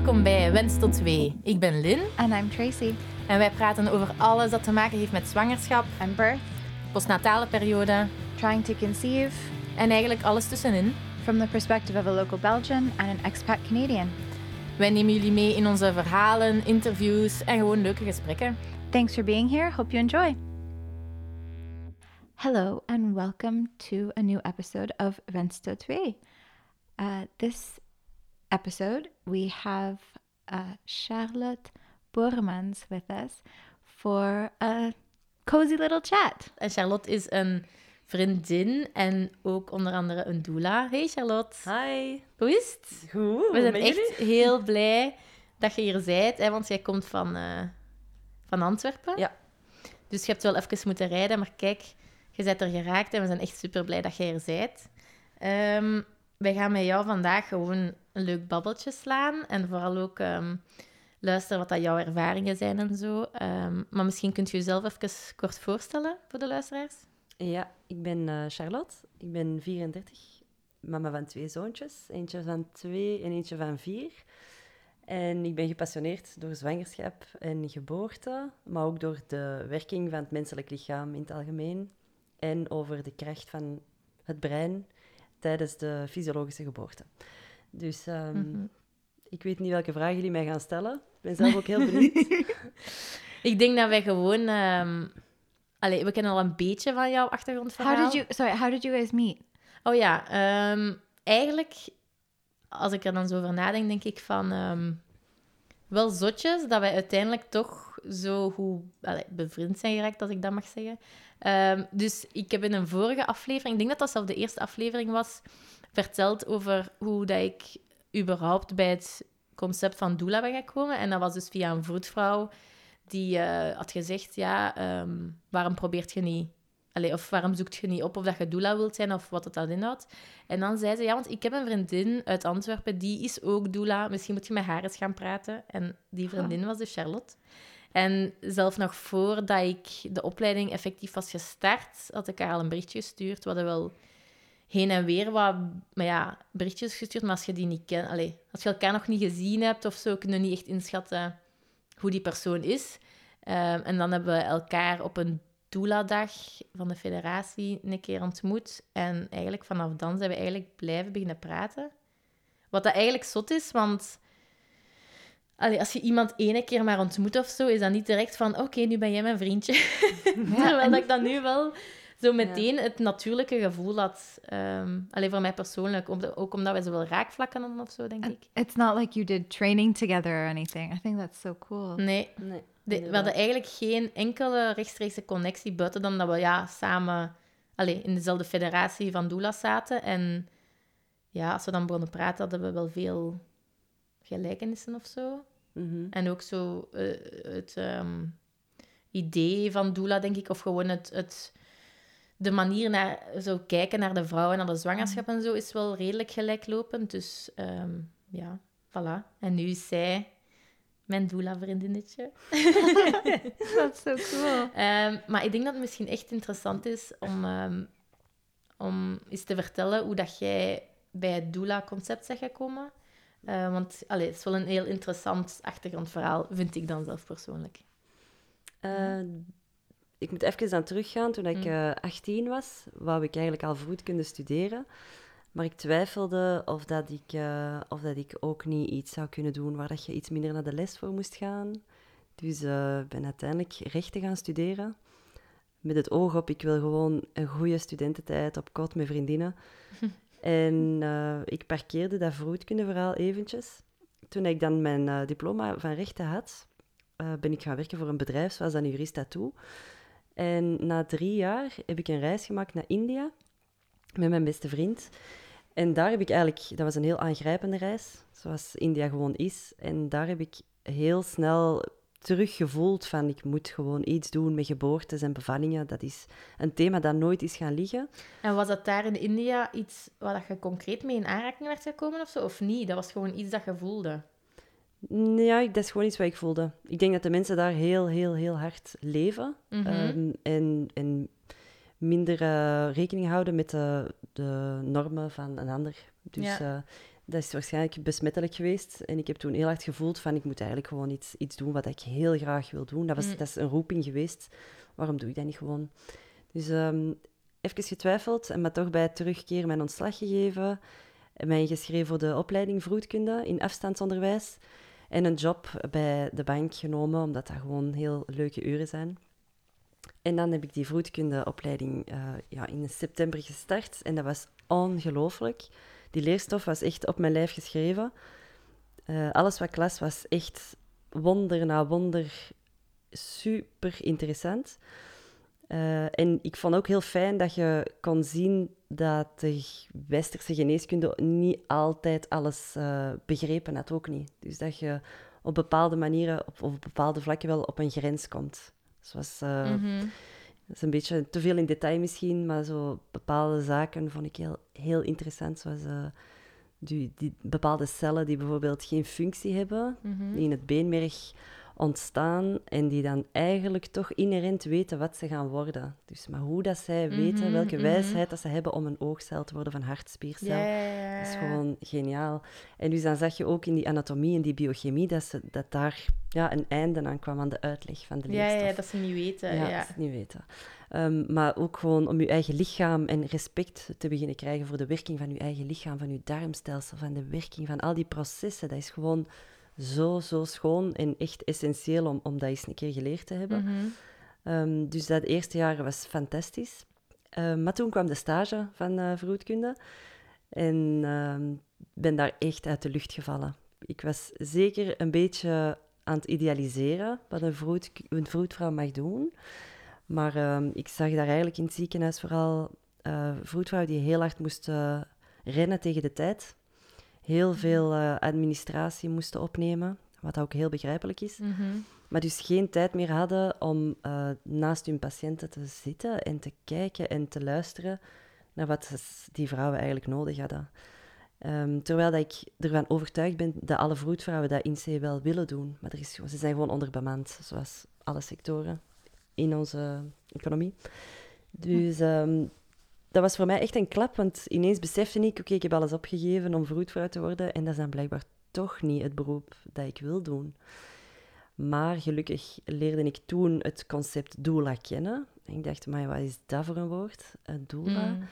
Welkom bij Wens tot 2. Ik ben Lynn And I'm Tracy. en wij praten over alles dat te maken heeft met zwangerschap, I'm birth, postnatale periode trying to conceive en eigenlijk alles tussenin. from the perspective of a local Belgian and an expat Canadian. Wij nemen jullie mee in onze verhalen, interviews en gewoon leuke gesprekken. Thanks for being here. Hope you enjoy. Hello, and welcome to a new episode of Vensto 2. Uh, this episode, we have uh, Charlotte Bormans with us for a cozy little chat. En Charlotte is een vriendin en ook onder andere een doula. Hey Charlotte. Hi. Hoe is het? Goed. We zijn echt jullie? heel blij dat je hier bent, hè, want jij komt van, eh, van Antwerpen. Ja. Dus je hebt wel even moeten rijden, maar kijk, je bent er geraakt en we zijn echt super blij dat jij er bent. Ehm, wij gaan met jou vandaag gewoon leuk babbeltje slaan en vooral ook ehm, luisteren wat dat jouw ervaringen zijn en zo. Ehm, maar misschien kunt je jezelf even kort voorstellen voor de luisteraars. Ja, ik ben eh, Charlotte. Ik ben 34, mama van twee zoontjes. Eentje van twee en eentje van vier. En ik ben gepassioneerd door zwangerschap en geboorte, maar ook door de werking van het menselijk lichaam in het algemeen. En over de kracht van het brein tijdens de fysiologische geboorte. Dus ehm, Mhm. ik weet niet welke vragen jullie mij gaan stellen. Ik ben zelf ook heel benieuwd. Ik denk dat wij gewoon... ehm, Allee, we kennen al een beetje van jouw achtergrondverhaal. How did you, sorry, how did you guys meet? Oh ja, ehm, eigenlijk, als ik er dan zo over nadenk, denk ik van... ehm, wel zotjes dat wij uiteindelijk toch zo goed allee, bevriend zijn geraakt, als ik dat mag zeggen. Ehm, dus ik heb in een vorige aflevering, ik denk dat dat zelf de eerste aflevering was, verteld over hoe dat ik überhaupt bij het concept van doula ben gekomen. En dat was dus via een vroedvrouw die eh, had gezegd, ja, ehm, waarom probeert je niet... Allee, of waarom zoekt je niet op of dat je doula wilt zijn of wat het dan inhoudt. En dan zei ze, ja, want ik heb een vriendin uit Antwerpen, die is ook doula. Misschien moet je met haar eens gaan praten. En die vriendin was dus Charlotte. En zelf nog voordat ik de opleiding effectief was gestart, had ik haar al een berichtje gestuurd. We hadden wel heen en weer wat maar ja, berichtjes gestuurd, maar als je die niet kent, als je elkaar nog niet gezien hebt of zo, kun je niet echt inschatten hoe die persoon is. Ehm, en dan hebben we elkaar op een doula-dag van de federatie een keer ontmoet. En eigenlijk vanaf dan zijn we eigenlijk blijven beginnen praten. Wat dat eigenlijk zot is, want allee, als je iemand ene keer maar ontmoet of zo, is dat niet direct van oké, nu ben jij mijn vriendje. Terwijl dat ik dan nu wel zo meteen het natuurlijke gevoel had. Ehm alleen voor mij persoonlijk, om- ook omdat wij zoveel raakvlakken hadden of zo, denk ik. It's not like you did training together or anything. I think that's so cool. Nee, Nee. De- we hadden eigenlijk geen enkele rechtstreekse connectie buiten dan dat we ja, samen allee, in dezelfde federatie van doula's zaten. En ja, als we dan begonnen praten, hadden we wel veel gelijkenissen of zo. Mhm. En ook zo eh, het ehm, idee van doula, denk ik, of gewoon het, het, de manier naar zo kijken naar de vrouw en naar de zwangerschap en zo, is wel redelijk gelijklopend. Dus ehm, ja, voilà. En nu is zij mijn doula-vriendinnetje. That's so cool. Ehm, maar ik denk dat het misschien echt interessant is om, ehm, om eens te vertellen hoe dat jij bij het doula-concept bent gekomen. Eh, want allee, het is wel een heel interessant achtergrondverhaal, vind ik dan zelf persoonlijk. Eh, ik moet even aan teruggaan. Toen ik Mm. eh 18 was, wou ik eigenlijk al vroeg kunnen studeren. Maar ik twijfelde of dat ik, eh, of dat ik ook niet iets zou kunnen doen waar dat je iets minder naar de les voor moest gaan. Dus eh, ik ben uiteindelijk rechten gaan studeren. Met het oog op, ik wil gewoon een goede studententijd op kot met vriendinnen. en ik parkeerde dat vroedkundeverhaal eventjes. Toen ik dan mijn diploma van rechten had, ben ik gaan werken voor een bedrijf zoals dan Jurista toe. En na drie jaar heb ik een reis gemaakt naar India met mijn beste vriend. En daar heb ik eigenlijk, dat was een heel aangrijpende reis, zoals India gewoon is. En daar heb ik heel snel teruggevoeld van ik moet gewoon iets doen met geboortes en bevallingen. Dat is een thema dat nooit is gaan liggen. En was dat daar in India iets waar je concreet mee in aanraking werd gekomen of zo? Of niet? Dat was gewoon iets dat je voelde. Ja, dat is gewoon iets wat ik voelde. Ik denk dat de mensen daar heel, heel, heel hard leven. Mhm. ehm, en, en minder eh, rekening houden met de, de normen van een ander. Dus Ja. eh, dat is waarschijnlijk besmettelijk geweest. En ik heb toen heel hard gevoeld van, ik moet eigenlijk gewoon iets, iets doen wat ik heel graag wil doen. Dat, was, Mm. dat is een roeping geweest. Waarom doe ik dat niet gewoon? Dus ehm even getwijfeld en maar toch bij het terugkeren mijn ontslag gegeven. En mij ingeschreven voor de opleiding vroedkunde in afstandsonderwijs. En een job bij de bank genomen, omdat dat gewoon heel leuke uren zijn. En dan heb ik die vroedkundeopleiding eh ja, in september gestart. En dat was ongelooflijk. Die leerstof was echt op mijn lijf geschreven. Eh, alles wat klas was echt wonder na wonder super interessant. Eh, en ik vond ook heel fijn dat je kon zien dat de westerse geneeskunde niet altijd alles eh, begrepen had, ook niet. Dus dat je op bepaalde manieren, op, of op bepaalde vlakken wel op een grens komt. Zoals, eh, Mhm. dat is een beetje te veel in detail misschien, maar zo bepaalde zaken vond ik heel, heel interessant. Zoals die, die bepaalde cellen die bijvoorbeeld geen functie hebben, Mhm. die in het beenmerg ontstaan en die dan eigenlijk toch inherent weten wat ze gaan worden. Dus maar hoe dat zij weten, Mhm, welke mhm. wijsheid dat ze hebben om een oogcel te worden van hartspiercel. Ja, Dat is gewoon geniaal. En dus dan zag je ook in die anatomie en die biochemie dat, ze, dat daar ja, een einde aan kwam aan de uitleg van de leerstof. ja, dat ze niet weten. Ja, Ja, dat ze niet weten. Ehm, maar ook gewoon om je eigen lichaam en respect te beginnen krijgen voor de werking van je eigen lichaam, van je darmstelsel, van de werking van al die processen. Dat is gewoon zo, zo schoon en echt essentieel om, om dat eens een keer geleerd te hebben. Mhm. Ehm, dus dat eerste jaar was fantastisch. Ehm, maar toen kwam de stage van eh vroedkunde. En ehm, ben daar echt uit de lucht gevallen. Ik was zeker een beetje aan het idealiseren wat een, vroed, een vroedvrouw mag doen. Maar ik zag daar eigenlijk in het ziekenhuis vooral eh vroedvrouwen die heel hard moesten rennen tegen de tijd. Heel veel eh, administratie moesten opnemen, wat ook heel begrijpelijk is. Mhm. Maar dus geen tijd meer hadden om eh, naast hun patiënten te zitten en te kijken en te luisteren naar wat die vrouwen eigenlijk nodig hadden. Ehm, terwijl dat ik ervan overtuigd ben dat alle vroedvrouwen dat in C wel willen doen. Maar er is, ze zijn gewoon onderbemand, zoals alle sectoren in onze economie. Dus ehm, dat was voor mij echt een klap, want ineens besefte ik, oké, ik heb alles opgegeven om vroedvrouw te worden en dat is dan blijkbaar toch niet het beroep dat ik wil doen. Maar gelukkig leerde ik toen het concept doula kennen. En ik dacht, maar wat is dat voor een woord? Een doula? Mm.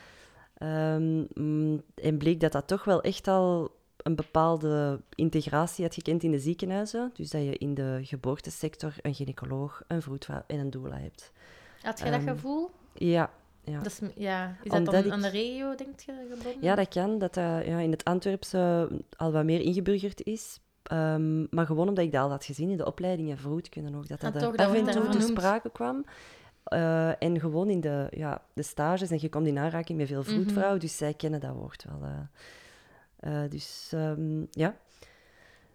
Ehm, mm, en bleek dat dat toch wel echt al een bepaalde integratie had gekend in de ziekenhuizen. Dus dat je in de geboortesector een gynaecoloog, een vroedvrouw en een doula hebt. Had je dat Ehm, gevoel? Ja, ja. Dat is, ja. Is dat Omdat dan ik- aan de regio, denk je, gebonden? Ja, dat kan. Dat dat ja, in het Antwerpse al wat meer ingeburgerd is. Ehm, maar gewoon omdat ik dat al had gezien in de opleidingen vroedkunde ook. Dat Ah, dat toch, dat af en toe te sprake kwam. Eh, en gewoon in de, ja, de stages. En je komt in aanraking met veel Mhm. vroedvrouwen. Dus zij kennen dat woord wel. eh. Eh, dus ehm, ja,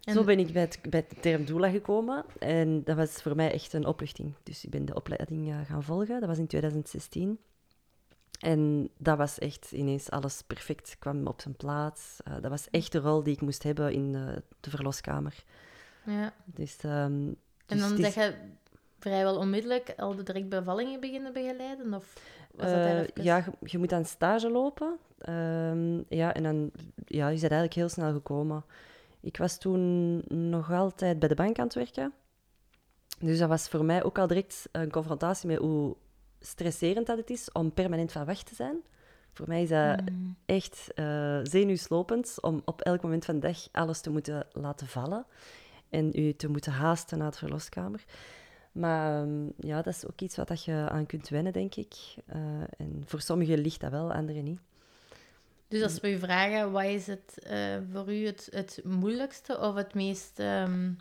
En- zo ben ik bij, het, bij de term doula gekomen. En dat was voor mij echt een opluchting. Dus ik ben de opleiding gaan volgen. Dat was in 2016. En dat was echt ineens alles perfect, kwam op zijn plaats. Eh, dat was echt de rol die ik moest hebben in de, de verloskamer. Ja. Dus, ehm, En dus dan het is- zeg je vrijwel onmiddellijk al de direct bevallingen beginnen begeleiden? Of was dat Eh, even... ja, je, je moet aan stage lopen. Ehm, ja, en dan ja, is dat eigenlijk heel snel gekomen. Ik was toen nog altijd bij de bank aan het werken. Dus dat was voor mij ook al direct een confrontatie met hoe stresserend dat het is om permanent van weg te zijn. Voor mij is dat Mm. echt eh zenuwslopend om op elk moment van de dag alles te moeten laten vallen en u te moeten haasten naar de verloskamer. Maar ehm, ja, dat is ook iets wat dat je aan kunt wennen, denk ik. Eh, en voor sommigen ligt dat wel, anderen niet. Dus als we je vragen, wat is het eh, voor u het, het moeilijkste of het meest... ehm,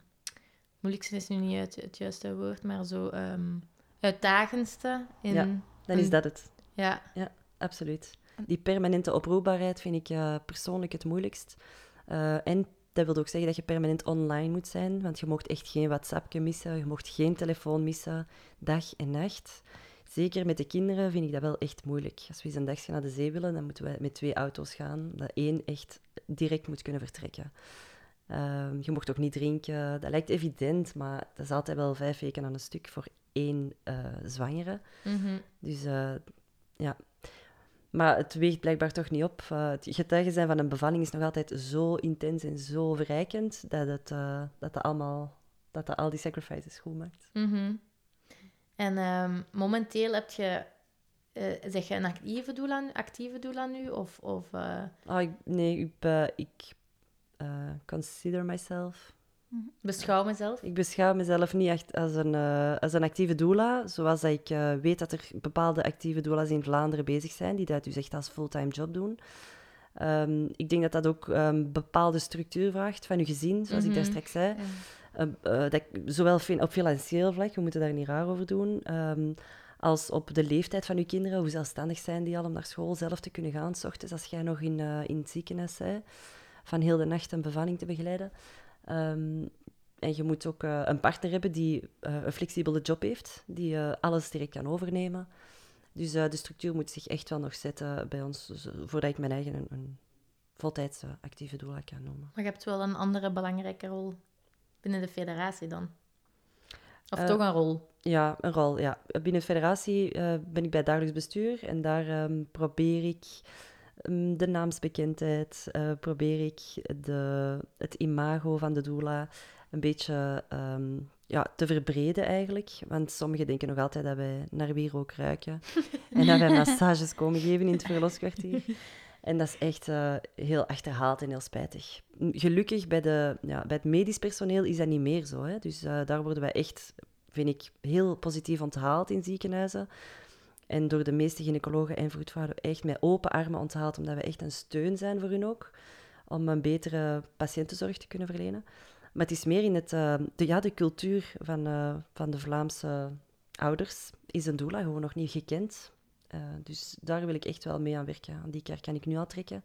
moeilijkste is nu niet het, het juiste woord, maar zo ehm, uitdagendste in... Ja. Dan is dat het, Ja, absoluut. Die permanente oproepbaarheid vind ik persoonlijk het moeilijkst. Eh, en dat wil ook zeggen dat je permanent online moet zijn, want je mocht echt geen WhatsAppje missen, je mocht geen telefoon missen, dag en nacht. Zeker met de kinderen vind ik dat wel echt moeilijk. Als we eens een dagje naar de zee willen, dan moeten we met twee auto's gaan, dat één echt direct moet kunnen vertrekken. Ehm, je mocht ook niet drinken. Dat lijkt evident, maar dat is altijd wel vijf weken aan een stuk voor één eh, zwangere. mhm. Dus eh, ja. Maar het weegt blijkbaar toch niet op. Uh, het getuigen zijn van een bevalling is nog altijd zo intens en zo verrijkend dat het, dat, dat, allemaal, dat dat al die sacrifices goed maakt. Mhm. En um, momenteel heb je, uh, zeg je een actieve doel aan, actieve doel aan nu? Of, of, oh, ik, nee, ik, ik consider myself Beschouw mezelf? Ik beschouw mezelf niet echt als een, uh, als een actieve doula. Zoals dat ik uh, weet dat er bepaalde actieve doula's in Vlaanderen bezig zijn, die dat dus echt als fulltime job doen. Um, ik denk dat dat ook een um, bepaalde structuur vraagt van je gezin, zoals ik daar mhm. straks zei. Ja. Uh, dat, zowel op financieel vlak, we moeten daar niet raar over doen, um, als op de leeftijd van je kinderen. Hoe zelfstandig zijn die al om naar school zelf te kunnen gaan, s ochtends als jij nog in, in het ziekenhuis bent, van heel de nacht een bevalling te begeleiden. Um, en je moet ook uh, een partner hebben die uh, een flexibele job heeft, die uh, alles direct kan overnemen. Dus de structuur moet zich echt wel nog zetten bij ons, dus, voordat ik mijn eigen een, een voltijds actieve doula kan noemen. Maar je hebt wel een andere belangrijke rol binnen de federatie dan? Of toch een rol? Ja, een rol. Ja. Binnen de federatie ben ik bij dagelijks bestuur en daar um, probeer ik de naamsbekendheid, probeer ik de, het imago van de doula een beetje um, ja, te verbreden eigenlijk. Want sommigen denken nog altijd dat wij naar wierook ruiken. en dat wij massages komen geven in het verloskwartier. En dat is echt uh, heel achterhaald en heel spijtig. Gelukkig bij, de, ja, bij het medisch personeel is dat niet meer zo. Hè? Dus uh, daar worden wij echt, vind ik, heel positief onthaald in ziekenhuizen. En door de meeste gynaecologen en vroedvrouwen echt met open armen onthaald, omdat we echt een steun zijn voor hun ook. Om een betere patiëntenzorg te kunnen verlenen. Maar het is meer in het, uh, de, ja, de cultuur van, uh, van de Vlaamse ouders. Is een doula gewoon nog niet gekend. Uh, dus daar wil ik echt wel mee aan werken. Aan die kar kan ik nu al trekken.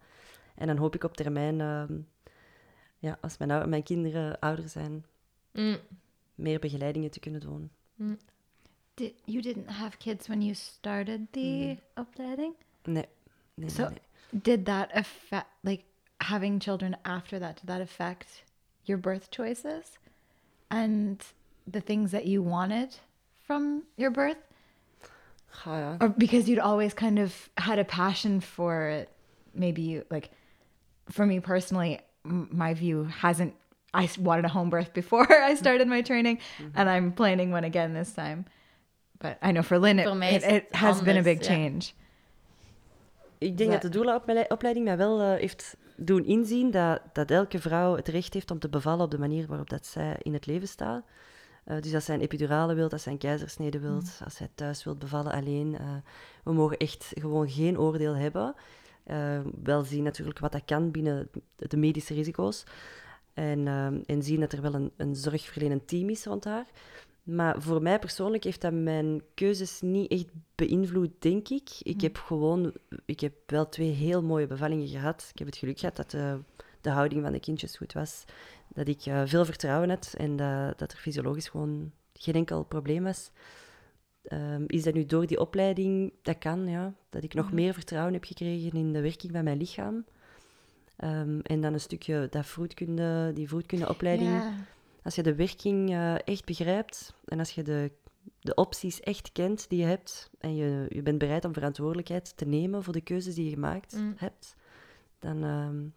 En dan hoop ik op termijn, ehm, ja, als mijn, mijn kinderen ouder zijn, mm. meer begeleidingen te kunnen doen. Mm. Did, you didn't have kids when you started the mm. opleiding? Nee. nee, so, nee. did that affect, like, having children after that, did that affect your birth choices and the things that you wanted from your birth? Or because you'd always kind of had a passion for it. Maybe you, like, for me personally, m- my view hasn't. I wanted a home birth before I started my training, mm-hmm. and I'm planning one again this time. But I know for Lynn, it, it, it has been a big change. Ik denk dat, dat de doula-opleiding mij wel uh, heeft doen inzien dat, dat elke vrouw het recht heeft om te bevallen op de manier waarop dat zij in het leven staat. Uh, dus als zij een epidurale wilt, als zij een keizersnede wilt, mm. als zij thuis wilt bevallen alleen. Uh, we mogen echt gewoon geen oordeel hebben. Uh, wel zien natuurlijk wat dat kan binnen de medische risico's. En, en zien dat er wel een, een zorgverlenend team is rond haar. Maar voor mij persoonlijk heeft dat mijn keuzes niet echt beïnvloed, denk ik. Ik hm. heb gewoon... Ik heb wel twee heel mooie bevallingen gehad. Ik heb het geluk gehad dat de, de houding van de kindjes goed was. Dat ik uh, veel vertrouwen had en dat, dat er fysiologisch gewoon geen enkel probleem was. Um, is dat nu door die opleiding? Dat kan, ja. Dat ik nog hm. meer vertrouwen heb gekregen in de werking van mijn lichaam. Um, en dan een stukje dat vroedkunde, die vroedkundeopleiding... Ja als je de werking uh, echt begrijpt en als je de, de opties echt kent die je hebt en je, je bent bereid om verantwoordelijkheid te nemen voor de keuzes die je gemaakt mm. hebt, dan uh,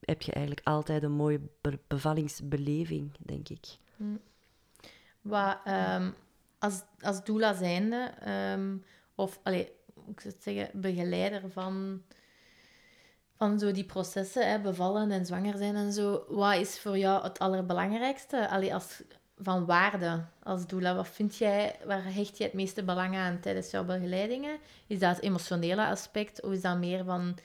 heb je eigenlijk altijd een mooie be bevallingsbeleving, denk ik. Mm. Wat, um, als, als doula zijnde, um, of allee, ik zou zeggen, begeleider van van zo die processen, bevallen en zwanger zijn en zo. Wat is voor jou het allerbelangrijkste? Allee, als, van waarde als doula. Wat vind jij, waar hecht je het meeste belang aan tijdens jouw begeleidingen? Is dat het emotionele aspect of is dat meer van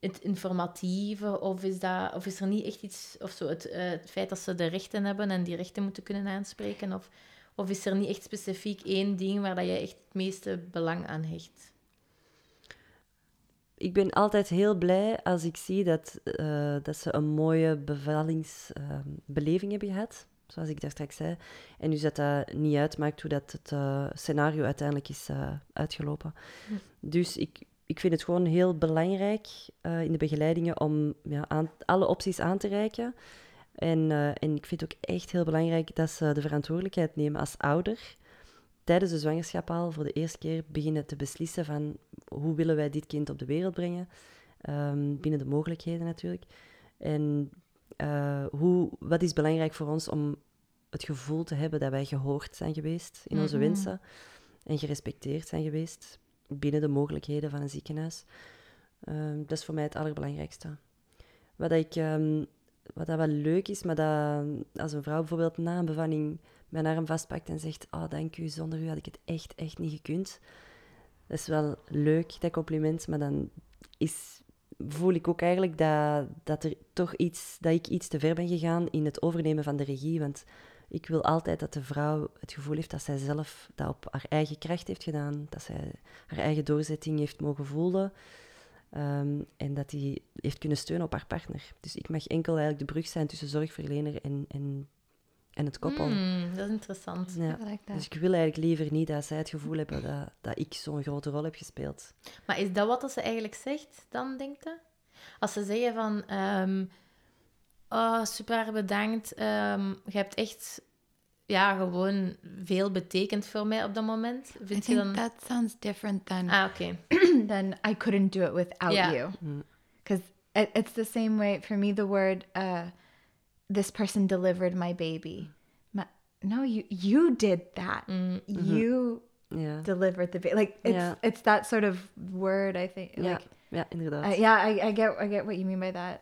het informatieve? Of is, dat, of is er niet echt iets, of zo, het, uh, het feit dat ze de rechten hebben en die rechten moeten kunnen aanspreken? Of, of is er niet echt specifiek één ding waar dat jij echt het meeste belang aan hecht? Ik ben altijd heel blij als ik zie dat, uh, dat ze een mooie bevallingsbeleving uh, hebben gehad, zoals ik daar straks zei. En dus dat dat niet uitmaakt hoe dat het uh, scenario uiteindelijk is eh, uitgelopen. Hm. Dus ik, ik vind het gewoon heel belangrijk in de begeleidingen om ja, aan, alle opties aan te reiken. En, en ik vind het ook echt heel belangrijk dat ze de verantwoordelijkheid nemen als ouder tijdens de zwangerschap al voor de eerste keer beginnen te beslissen van hoe willen wij dit kind op de wereld brengen, Ehm, binnen de mogelijkheden natuurlijk. En eh, hoe, wat is belangrijk voor ons om het gevoel te hebben dat wij gehoord zijn geweest in onze Mhm. wensen en gerespecteerd zijn geweest binnen de mogelijkheden van een ziekenhuis. Ehm, dat is voor mij het allerbelangrijkste. Wat, ik, ehm, wat dat wel leuk is, maar dat als een vrouw bijvoorbeeld na een bevalling mijn arm vastpakt en zegt: Oh, dank u, zonder u had ik het echt, echt niet gekund. Dat is wel leuk, dat compliment, maar dan is, voel ik ook eigenlijk dat, dat, er toch iets, dat ik iets te ver ben gegaan in het overnemen van de regie. Want ik wil altijd dat de vrouw het gevoel heeft dat zij zelf dat op haar eigen kracht heeft gedaan, dat zij haar eigen doorzetting heeft mogen voelen. ehm, en dat die heeft kunnen steunen op haar partner. Dus ik mag enkel eigenlijk de brug zijn tussen zorgverlener en, en, en het koppel. Hmm, dat is interessant. Ja. Dus ik wil eigenlijk liever niet dat zij het gevoel hebben dat, dat ik zo'n grote rol heb gespeeld. Maar is dat wat dat ze eigenlijk zegt dan, denkt je? Als ze zeggen van... ehm, oh, super bedankt. ehm, je hebt echt... Ja, gewoon veel betekend voor mij op dat moment. I Vind je think dan... that sounds different than Ah, oké. than I couldn't do it without Yeah. you. Mm. Because it, it's the same way for me. The word uh, this person delivered my baby. Ma- no, you you did that. Mm, You Ja, delivered the baby. Like it's Yeah. it's that sort of word. I think. ja, Like ja inderdaad. uh, yeah, I, I get I get what you mean by that.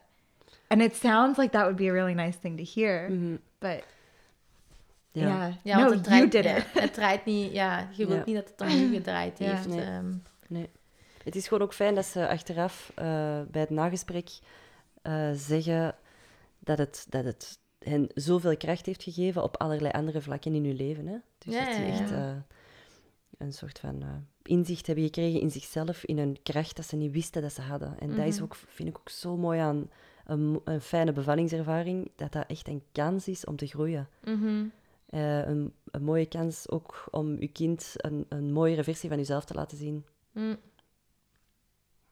And it sounds like that would be a really nice thing to hear. Mhm. But Ja. yeah, Ja, no, want het draait, you did ja, it. het draait niet... Ja, je wilt Ja. niet dat het om u gedraaid Ja. heeft. Nee. ehm. Nee. Het is gewoon ook fijn dat ze achteraf eh, bij het nagesprek eh, zeggen dat het, dat het hen zoveel kracht heeft gegeven op allerlei andere vlakken in hun leven. Hè? Dus Ja, dat ze echt eh, een soort van eh, inzicht hebben gekregen in zichzelf, in een kracht dat ze niet wisten dat ze hadden. En dat is Mhm. ook, vind ik ook zo mooi aan een, een fijne bevallingservaring, dat dat echt een kans is om te groeien. Mhm. Eh, een, een mooie kans ook om je kind een, een mooiere versie van jezelf te laten zien. Mm.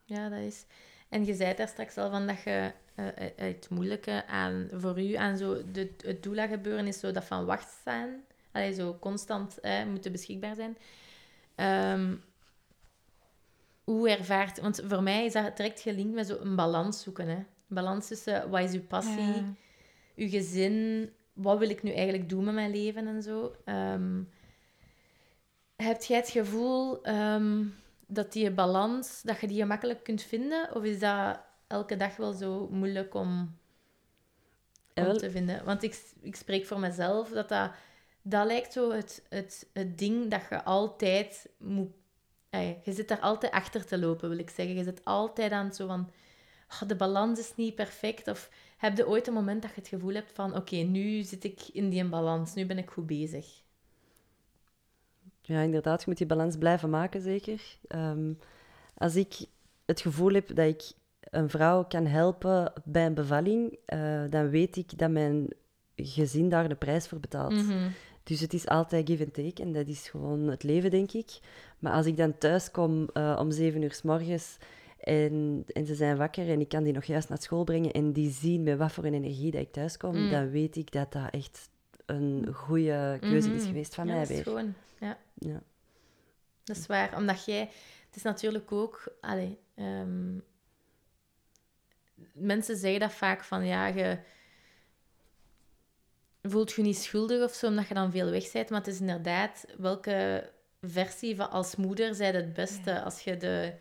Ja, dat is... En je zei daar straks al van dat je eh, het moeilijke aan, voor u aan zo de, het doula gebeuren is zo dat van wacht staan. Allee, zo constant eh, moeten beschikbaar zijn. Ehm, hoe ervaart... Want voor mij is dat direct gelinkt met zo een balans zoeken. Hè? Balans tussen wat is uw passie, uw gezin, wat wil ik nu eigenlijk doen met mijn leven en zo. Ehm, heb jij het gevoel ehm, dat die balans, dat je die gemakkelijk kunt vinden? Of is dat elke dag wel zo moeilijk om, wel. te vinden? Want ik, ik spreek voor mezelf dat dat, dat lijkt zo het, het, het ding dat je altijd moet... je zit daar altijd achter te lopen, wil ik zeggen. Je zit altijd aan het zo van... "Ah, de balans is niet perfect. Of heb je ooit een moment dat je het gevoel hebt van... Oké, nu zit ik in die balans. Nu ben ik goed bezig. Ja, inderdaad, je moet die balans blijven maken, zeker. Ehm, als ik het gevoel heb dat ik een vrouw kan helpen bij een bevalling, eh, dan weet ik dat mijn gezin daar de prijs voor betaalt. Mhm. Dus het is altijd give and take en dat is gewoon het leven, denk ik. Maar als ik dan thuis kom eh, om zeven uur s morgens en, en ze zijn wakker en ik kan die nog juist naar school brengen en die zien met wat voor een energie dat ik thuis kom, Mm. dan weet ik dat dat echt een goede keuze is Mhm. geweest van ja, mij dat is gewoon... Ja. Ja. Dat is waar, omdat jij... Het is natuurlijk ook... Allee, ehm, mensen zeggen dat vaak van, ja, je voelt je niet schuldig of zo, omdat je dan veel weg bent. Maar het is inderdaad, welke versie van als moeder zij het beste? Als je de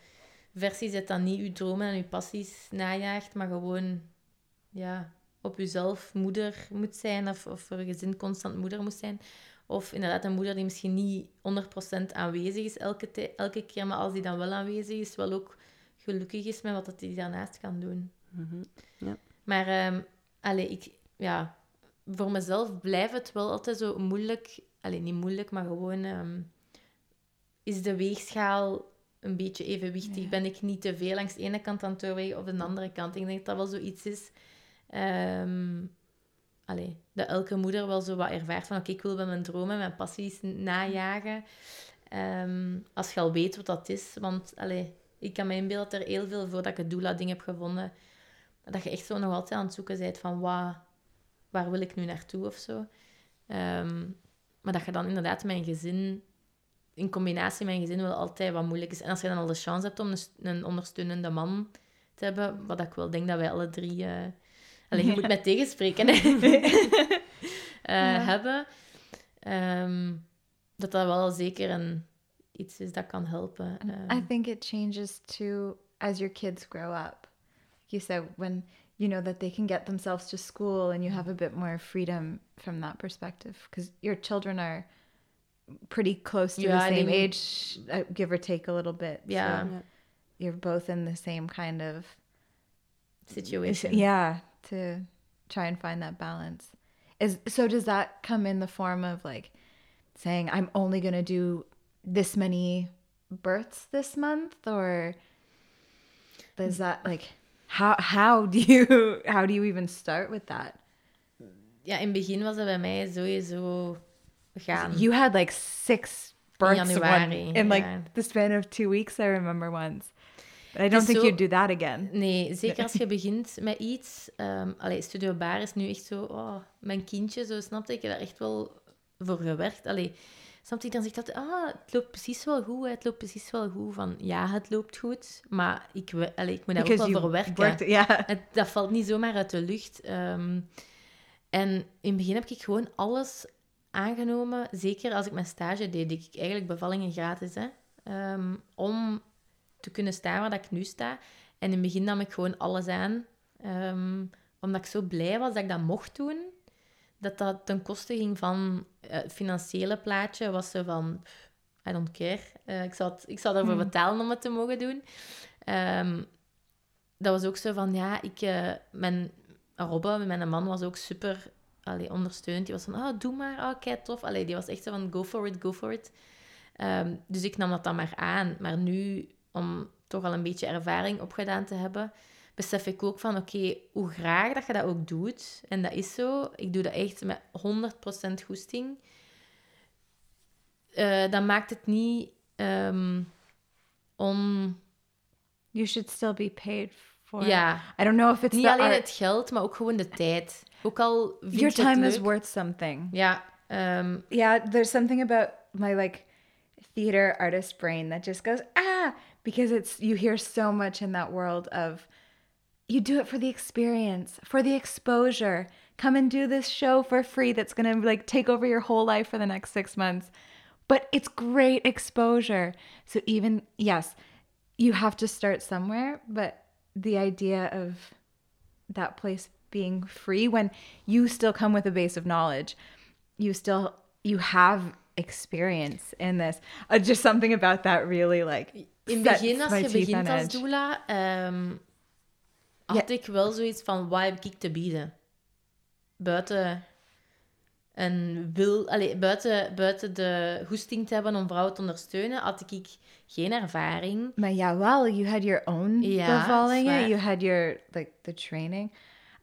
versie zet dat niet je dromen en je passies najaagt, maar gewoon, ja, op jezelf moeder moet zijn of, of voor je gezin constant moeder moet zijn. Of inderdaad een moeder die misschien niet 100% aanwezig is elke, elke keer, maar als die dan wel aanwezig is, wel ook gelukkig is met wat hij daarnaast kan doen. Mhm. Maar ehm allee, ik, ja, voor mezelf blijft het wel altijd zo moeilijk. Alleen niet moeilijk, maar gewoon ehm, is de weegschaal een beetje evenwichtig. Ja. Ben ik niet te veel langs de ene kant aan het doorwegen of de andere kant? Ik denk dat dat wel zoiets is. allee, dat elke moeder wel zo wat ervaart van oké, ik wil bij mijn dromen, mijn passies najagen. Als je al weet wat dat is. Want allee, ik kan me inbeelden dat er heel veel voordat ik het doula-ding heb gevonden, dat je echt zo nog altijd aan het zoeken bent van waar, waar wil ik nu naartoe of zo. Ehm, maar dat je dan inderdaad mijn gezin in combinatie met een gezin wel altijd wat moeilijk is. En als je dan al de chance hebt om een, ondersteunende man te hebben, wat ik wel denk dat wij alle drie... eh alleen je moet mij tegenspreken. Eh, hebben. ehm, dat dat wel zeker een, iets is dat kan helpen. ehm. I think it changes too as your kids grow up. Like you said, when you know that they can get themselves to school and you have a bit more freedom from that perspective because your children are pretty close to Yeah, the I same age, uh, give or take a little bit. Yeah. So you're both in the same kind of situation. Yeah, to try and find that balance. Is so does that come in the form of like saying I'm only going to do this many births this month or is that like how how do you how do you even start with that? Ja, in het begin was dat bij mij sowieso gaan. You had like six births in, januari, one, in like yeah. the span of 2 weeks I remember once. But I don't is think zo- you'd do that again. Nee, zeker als je begint met iets. ehm allee, Studio Bar is nu echt zo... Oh, mijn kindje, zo snapte ik. heb daar echt wel voor gewerkt. Allee, snapte ik dan zegt dat... Ah, het loopt precies wel goed. Het loopt precies wel goed. Van, ja, het loopt goed. Maar ik, we- allee, ik moet daar ook wel voor werken. worked yeah. Het, dat valt niet zomaar uit de lucht. Ehm, en in het begin heb ik gewoon alles aangenomen. Zeker als ik mijn stage deed, deed ik eigenlijk bevallingen gratis. Hè, Ehm, om te kunnen staan waar dat ik nu sta. En in het begin nam ik gewoon alles aan. Ehm, omdat ik zo blij was dat ik dat mocht doen. Dat dat ten koste ging van eh, het financiële plaatje. Was zo van, I don't care. Eh, ik, zou het, ik zou ervoor Hmm. betalen om het te mogen doen. Ehm, dat was ook zo van, ja, ik... eh, mijn Robbe, mijn man, was ook super allee, ondersteunend. Die was van, oh, doe maar, oh, kei tof. Allee, die was echt zo van, go for it, go for it. Ehm, dus ik nam dat dan maar aan. Maar nu, om toch al een beetje ervaring opgedaan te hebben, besef ik ook van, oké, hoe graag dat je dat ook doet, en dat is zo, ik doe dat echt met 100% goesting, eh, dan maakt het niet ehm on... You should still be paid for Ja, I don't know if it's niet alleen art- het geld, maar ook gewoon de tijd. Ook al your time is worth something. Ja, ehm, Yeah, there's something about my like theater artist brain that just goes ah because it's you hear so much in that world of you do it for the experience, for the exposure. Come and do this show for free that's going to like take over your whole life for the next 6 months. But it's great exposure. So even yes, you have to start somewhere, but the idea of that place being free when you still come with a base of knowledge you still you have experience in this uh, just something about that really like sets begin, als my teeth begint on als edge. doula, had ik wel zoiets van, wat heb ik te bieden? Buiten een wil... Allee, buiten, buiten de goesting te hebben om vrouwen te ondersteunen, had ik geen ervaring. Maar ja, well, you had your own Ja, bevallingen. You had your like the training.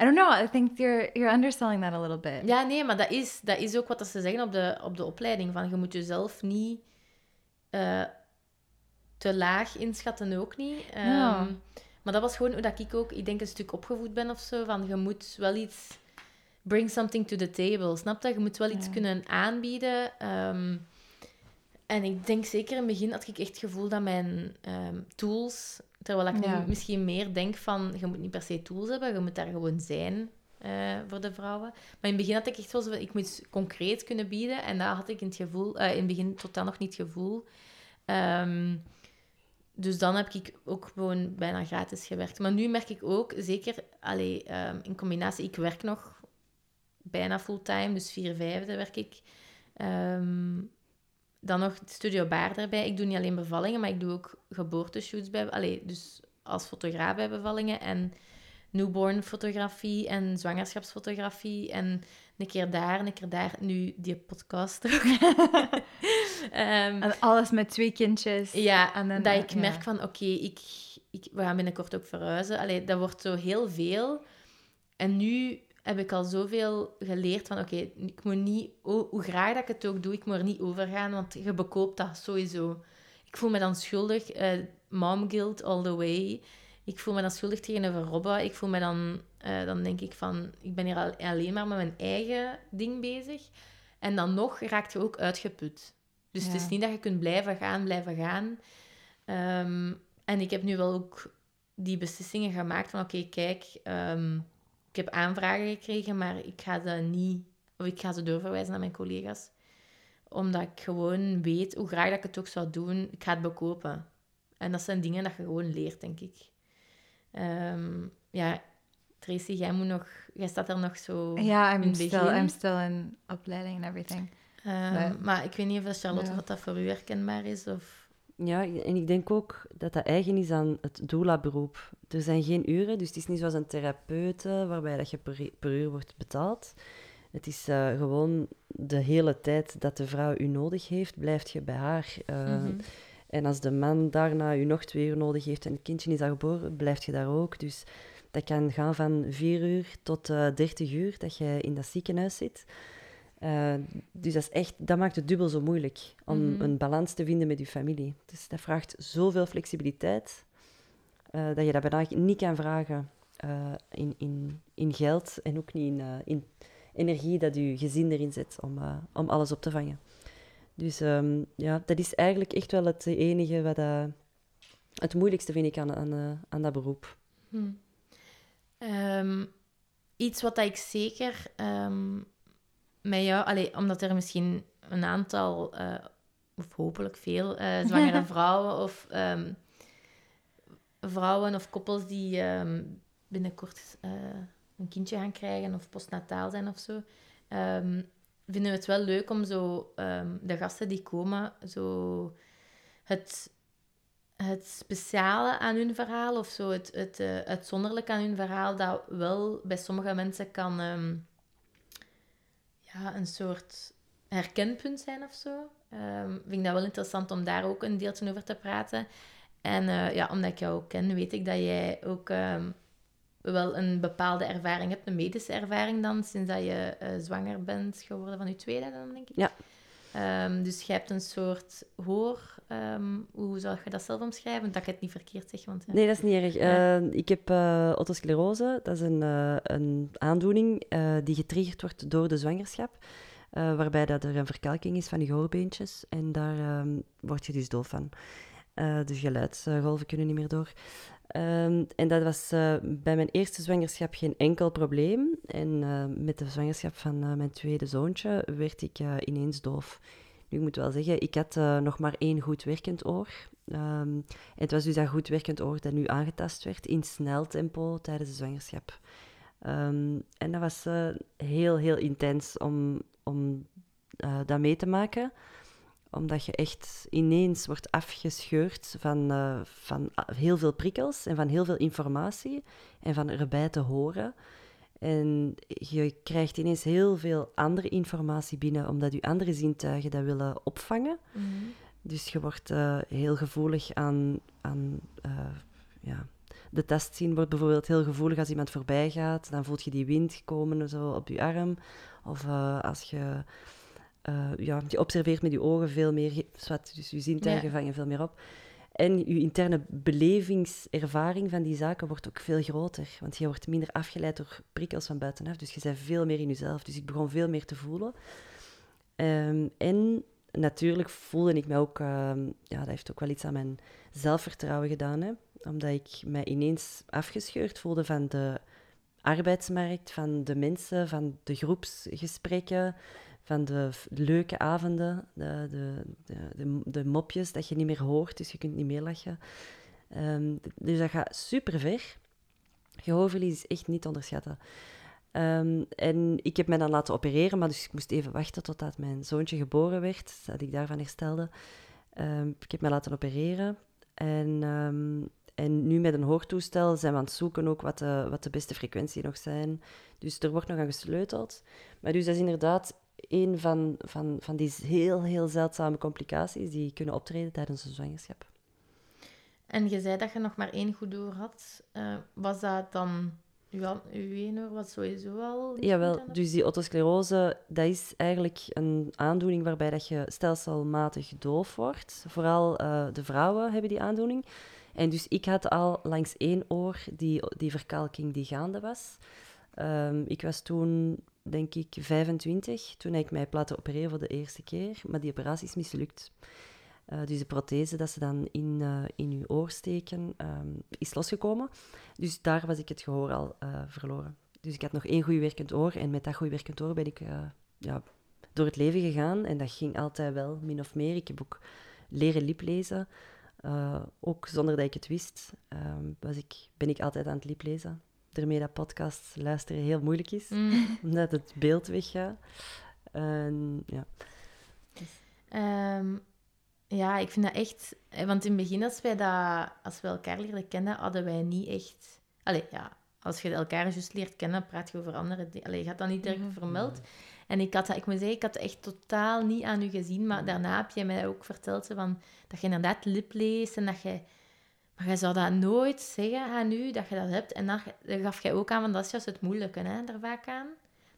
I don't know. I think you're you're underselling that a little bit. Ja, nee, maar dat is, dat is ook wat ze zeggen op de, op de opleiding. Van, je moet jezelf niet eh, te laag inschatten, ook niet. Ja. Maar dat was gewoon hoe dat ik ook, ik denk, een stuk opgevoed ben of zo. Van, je moet wel iets... Bring something to the table, snap je? Je moet wel iets Ja. kunnen aanbieden. ehm, en ik denk zeker in het begin had ik echt het gevoel dat mijn ehm, tools... Terwijl ik Ja. nu misschien meer denk van, je moet niet per se tools hebben, je moet daar gewoon zijn eh, voor de vrouwen. Maar in het begin had ik echt wel zo van, ik moet concreet kunnen bieden. En dat had ik in het, gevoel, eh, in het begin totaal nog niet het gevoel. Ehm, dus dan heb ik ook gewoon bijna gratis gewerkt. Maar nu merk ik ook, zeker allee, ehm, in combinatie, ik werk nog bijna fulltime, dus vier vijfde werk ik. Ehm, dan nog Studio Baar erbij. Ik doe niet alleen bevallingen, maar ik doe ook geboorteshoots bij... Allee, dus als fotograaf bij bevallingen en newborn fotografie en zwangerschapsfotografie en een keer daar, een keer daar. Nu die podcast ook. Ehm, En alles met twee kindjes. ja, En dan, dat ik ja. merk van, oké, ik, ik, we gaan binnenkort ook verhuizen. Allee, dat wordt zo heel veel. En nu heb ik al zoveel geleerd van, oké, ik moet niet, hoe graag dat ik het ook doe, ik moet er niet over gaan, want je bekoopt dat sowieso. Ik voel me dan schuldig, eh mom guilt all the way. Ik voel me dan schuldig tegenover Robba. Ik voel me dan, eh, dan denk ik van, ik ben hier al, alleen maar met mijn eigen ding bezig. En dan nog raakt je ook uitgeput. Dus het is niet dat je kunt blijven gaan, blijven gaan. Ehm, en ik heb nu wel ook die beslissingen gemaakt van oké, kijk, ehm, ik heb aanvragen gekregen, maar ik ga ze niet, of ik ga ze doorverwijzen naar mijn collega's. Omdat ik gewoon weet hoe graag dat ik het ook zou doen, ik ga het bekopen. En dat zijn dingen dat je gewoon leert, denk ik. Ehm, ja, Tracy, jij moet nog, jij staat er nog zo. Ja, in I'm het still, begin. I'm still in opleiding and everything. Ehm, Nee. Maar ik weet niet of Charlotte Ja. wat dat voor u herkenbaar is. Of... Ja, en ik denk ook dat dat eigen is aan het doula-beroep. Er zijn geen uren, dus het is niet zoals een therapeute waarbij dat je per, per uur wordt betaald. Het is eh, gewoon de hele tijd dat de vrouw u nodig heeft, blijft je bij haar. Eh, Mhm. En als de man daarna u nog twee uur nodig heeft en het kindje is al geboren, blijft je daar ook. Dus dat kan gaan van vier uur tot eh 30 uur dat je in dat ziekenhuis zit. Eh, dus dat, is echt, dat maakt het dubbel zo moeilijk om Mhm. een balans te vinden met je familie. Dus dat vraagt zoveel flexibiliteit eh, dat je dat bijna niet kan vragen eh, in, in, in geld en ook niet in, in energie dat je gezin erin zet om, om alles op te vangen. Dus ehm, ja, dat is eigenlijk echt wel het enige wat het moeilijkste vind ik aan, aan, aan dat beroep. Hm. Ehm, iets wat ik zeker ehm, met jou, allee, omdat er misschien een aantal, eh, of hopelijk veel, eh, zwangere vrouwen of ehm, vrouwen of koppels die ehm, binnenkort eh, een kindje gaan krijgen of postnataal zijn of zo, ehm, vinden we het wel leuk om zo de gasten die komen, zo het het speciale aan hun verhaal of zo het, het uitzonderlijke aan hun verhaal, dat wel bij sommige mensen kan ja, een soort herkenpunt zijn of zo. Ehm, vind ik dat wel interessant om daar ook een deeltje over te praten. En eh, ja, omdat ik jou ook ken, weet ik dat jij ook ehm, wel een bepaalde ervaring hebt, een medische ervaring dan, sinds dat je eh, zwanger bent geworden van je tweede dan, denk ik. Ja. Ehm, dus jij hebt een soort hoor... ehm, hoe zou je dat zelf omschrijven? Dat ik het niet verkeerd zeg, want... ja. Nee, dat is niet erg. Ja. Eh, ik heb uh, otosclerose. Dat is een, eh, een aandoening eh, die getriggerd wordt door de zwangerschap. eh, waarbij dat er een verkalking is van je gehoorbeentjes. En daar ehm, word je dus doof van. Eh, de geluidsgolven kunnen niet meer door. Ehm, en dat was eh, bij mijn eerste zwangerschap geen enkel probleem. En eh, met de zwangerschap van eh, mijn tweede zoontje werd ik ineens doof. Nu, ik moet wel zeggen, ik had nog maar één goed werkend oor. En het was dus dat goed werkend oor dat nu aangetast werd in snel tempo tijdens de zwangerschap. Ehm, en dat was heel, heel intens om, om dat mee te maken omdat je echt ineens wordt afgescheurd van, uh, van heel veel prikkels en van heel veel informatie en van erbij te horen. En je krijgt ineens heel veel andere informatie binnen, omdat je andere zintuigen dat willen opvangen. Mhm. Dus je wordt uh, heel gevoelig aan, aan uh, ja, de tastzien wordt bijvoorbeeld heel gevoelig als iemand voorbij gaat. Dan voelt je die wind komen zo op je arm. Of uh, als je uh, ja, je observeert met je ogen veel meer, dus je zintuigen ja. vangen veel meer op. En je interne belevingservaring van die zaken wordt ook veel groter, want je wordt minder afgeleid door prikkels van buitenaf, dus je bent veel meer in jezelf. Dus ik begon veel meer te voelen. Um, en natuurlijk voelde ik me ook, um, ja, dat heeft ook wel iets aan mijn zelfvertrouwen gedaan, hè, omdat ik mij ineens afgescheurd voelde van de arbeidsmarkt, van de mensen, van de groepsgesprekken, van de leuke avonden, de, de, de, de, mopjes dat je niet meer hoort, dus je kunt niet meer lachen. Um, dus dat gaat super ver. Gehoorverlies is echt niet te onderschatten. Um, en ik heb mij dan laten opereren, maar dus ik moest even wachten totdat mijn zoontje geboren werd, dat ik daarvan herstelde. Um, ik heb mij laten opereren. En, en nu met een hoortoestel zijn we aan het zoeken ook wat de, wat de beste frequentie nog zijn. Dus er wordt nog aan gesleuteld. Maar dus dat is inderdaad een van, van, van die heel, heel zeldzame complicaties die kunnen optreden tijdens een zwangerschap. En je zei dat je nog maar één goed oor had. Uh, was dat dan... Uw, uw oor was sowieso al... Jawel, dus die otosclerose, dat is eigenlijk een aandoening waarbij dat je stelselmatig doof wordt. Vooral uh, de vrouwen hebben die aandoening. En dus ik had al langs één oor die, die verkalking die gaande was. Um, ik was toen denk ik, 25, toen ik mij laten opereren voor de eerste keer. Maar die operatie is mislukt. Eh, dus de prothese dat ze dan in, eh, in je oor steken, ehm, is losgekomen. Dus daar was ik het gehoor al eh, verloren. Dus ik had nog één goed werkend oor. En met dat goed werkend oor ben ik ja, door het leven gegaan. En dat ging altijd wel, min of meer. Ik heb ook leren liplezen. ook zonder dat ik het wist, ehm, was ik, ben ik altijd aan het liplezen. Daarmee dat podcast luisteren heel moeilijk is, mm. omdat het beeld weggaat. En, ja. Ehm, ja, ik vind dat echt... Eh, want in het begin, als, wij dat, als we elkaar leerden kennen, hadden wij niet echt... Allee, ja, als je elkaar juist leert kennen, praat je over andere dingen. Allee, je had dat niet direct mhm. vermeld. En ik had dat, ik moet zeggen, ik had het echt totaal niet aan u gezien. Maar daarna heb jij mij ook verteld van, dat je inderdaad lip leest en dat je... Maar je zou dat nooit zeggen aan u, dat je dat hebt. En dan, gaf jij ook aan, van dat is juist het moeilijke, hè, daar vaak aan.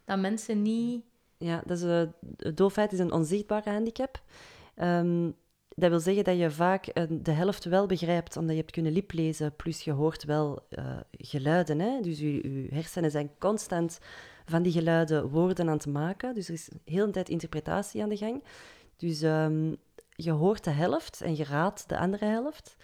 Dat mensen niet... Ja, dat is, uh, doofheid is een onzichtbare handicap. Um, dat wil zeggen dat je vaak uh, de helft wel begrijpt, omdat je hebt kunnen liplezen, plus je hoort wel uh, geluiden. Hè? Dus je, hersenen zijn constant van die geluiden woorden aan het maken. Dus er is heel de tijd interpretatie aan de gang. Dus um, je hoort de helft en je raadt de andere helft.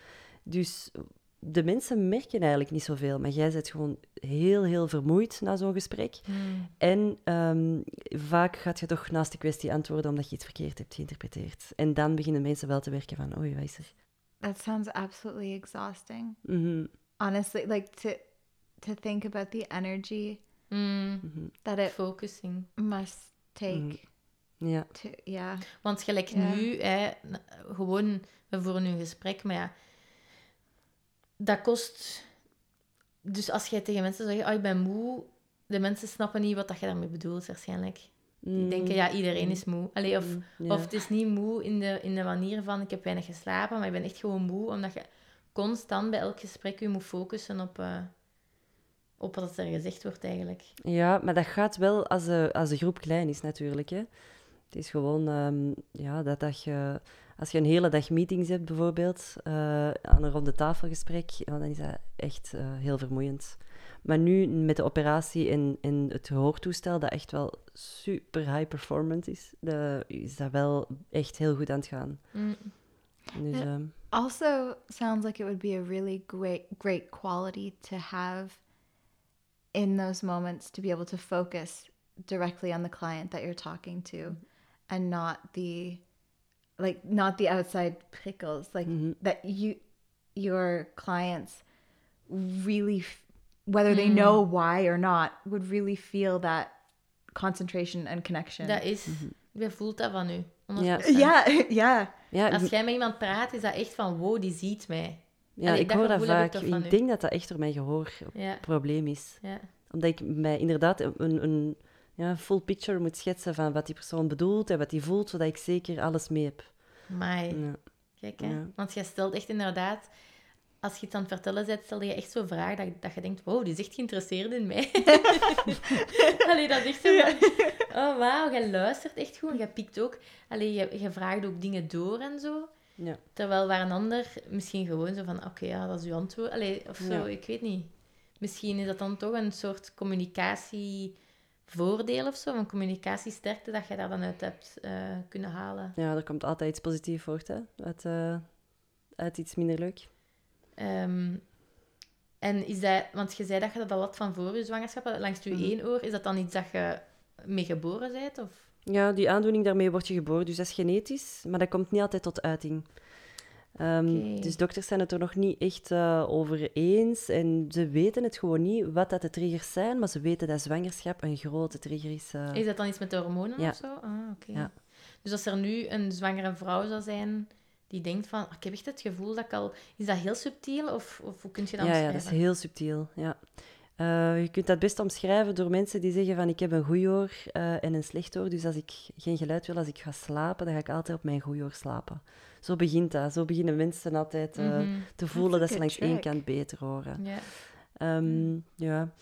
Dus de mensen merken eigenlijk niet zoveel, maar jij bent gewoon heel, heel vermoeid na zo'n gesprek. Hmm. En um, vaak gaat je toch naast de kwestie antwoorden omdat je iets verkeerd hebt geïnterpreteerd. En dan beginnen mensen wel te werken van, oei, wat is er? That sounds absolutely exhausting. Mm -hmm. Honestly, like to, to think about the energy mm. that it focusing must take. Mm. Ja. Yeah. Want gelijk yeah. nu, hè, gewoon, we voeren nu een gesprek, maar ja dat kost... Dus als jij tegen mensen zegt, oh, ik ben moe, de mensen snappen niet wat dat je daarmee bedoelt, waarschijnlijk. Die mm. denken, ja, iedereen is moe. Allee, of, mm, of het is niet moe in de, in de manier van, ik heb weinig geslapen, maar ik ben echt gewoon moe, omdat je constant bij elk gesprek je moet focussen op, uh, op wat er gezegd wordt, eigenlijk. Ja, maar dat gaat wel als de, als de groep klein is, natuurlijk. Hè. Het is gewoon um, ja, dat, dat je als je een hele dag meetings hebt, bijvoorbeeld, uh, aan een ronde tafelgesprek, dan is dat echt uh, heel vermoeiend. Maar nu met de operatie en, en het gehoortoestel, dat echt wel super high performance is, de, is dat wel echt heel goed aan het gaan. Mm. Dus, um, also sounds like it would be a really great, great quality to have in those moments to be able to focus directly on the client that you're talking to and not the like not the outside prickles like mm-hmm. that you your clients really whether they mm. know why or not would really feel that concentration and connection dat is mm-hmm. je voelt dat van u ja ja ja ja als jij met iemand praat is dat echt van wow die ziet mij ja Allee, ik hoor dat vaak ik, ik denk dat dat echt door mijn gehoor ja. probleem is ja. omdat ik mij inderdaad een, een ja, full picture moet schetsen van wat die persoon bedoelt en wat die voelt, zodat ik zeker alles mee heb. Maar ja. kijk, hè. Want jij stelt echt inderdaad... Als je het aan het vertellen bent, stel je echt zo'n vraag dat, dat je denkt, wow, die is echt geïnteresseerd in mij. Allee, dat is echt zo oh wauw, jij luistert echt goed. Jij pikt ook... Allee, je, je vraagt ook dingen door en zo. Ja. Terwijl waar een ander misschien gewoon zo van, oké, ja, dat is uw antwoord. Allee, of zo, ik weet niet. Misschien is dat dan toch een soort communicatie voordeel of zo, van communicatiesterkte, dat je daar dan uit hebt uh, kunnen halen. Ja, er komt altijd iets positiefs voort, hè? Uit, uh, uit iets minder leuk. Um, en is dat, want je zei dat je dat al had van voor je zwangerschap, langs je mm één oor, is dat dan iets dat je mee geboren bent? Of? Ja, die aandoening, daarmee word je geboren, dus dat is genetisch, maar dat komt niet altijd tot uiting. Um, Dus dokters zijn het er nog niet echt uh, over eens. En ze weten het gewoon niet wat dat de triggers zijn, maar ze weten dat zwangerschap een grote trigger is. Uh... Is dat dan iets met de hormonen ja. of zo? Ah, oké. Ja. Dus als er nu een zwangere vrouw zou zijn die denkt van, ah, ik heb echt het gevoel dat ik al... Is dat heel subtiel of, of hoe kun je dat ja, omschrijven? Ja, dat is heel subtiel, ja. Uh, je kunt dat best omschrijven door mensen die zeggen van ik heb een goed oor en een slecht oor. Dus als ik geen geluid wil als ik ga slapen, dan ga ik altijd op mijn goed oor slapen. Zo begint dat. Zo beginnen mensen altijd uh, mm -hmm. te voelen dat ze langs één kant beter horen. Yeah. Um, ja.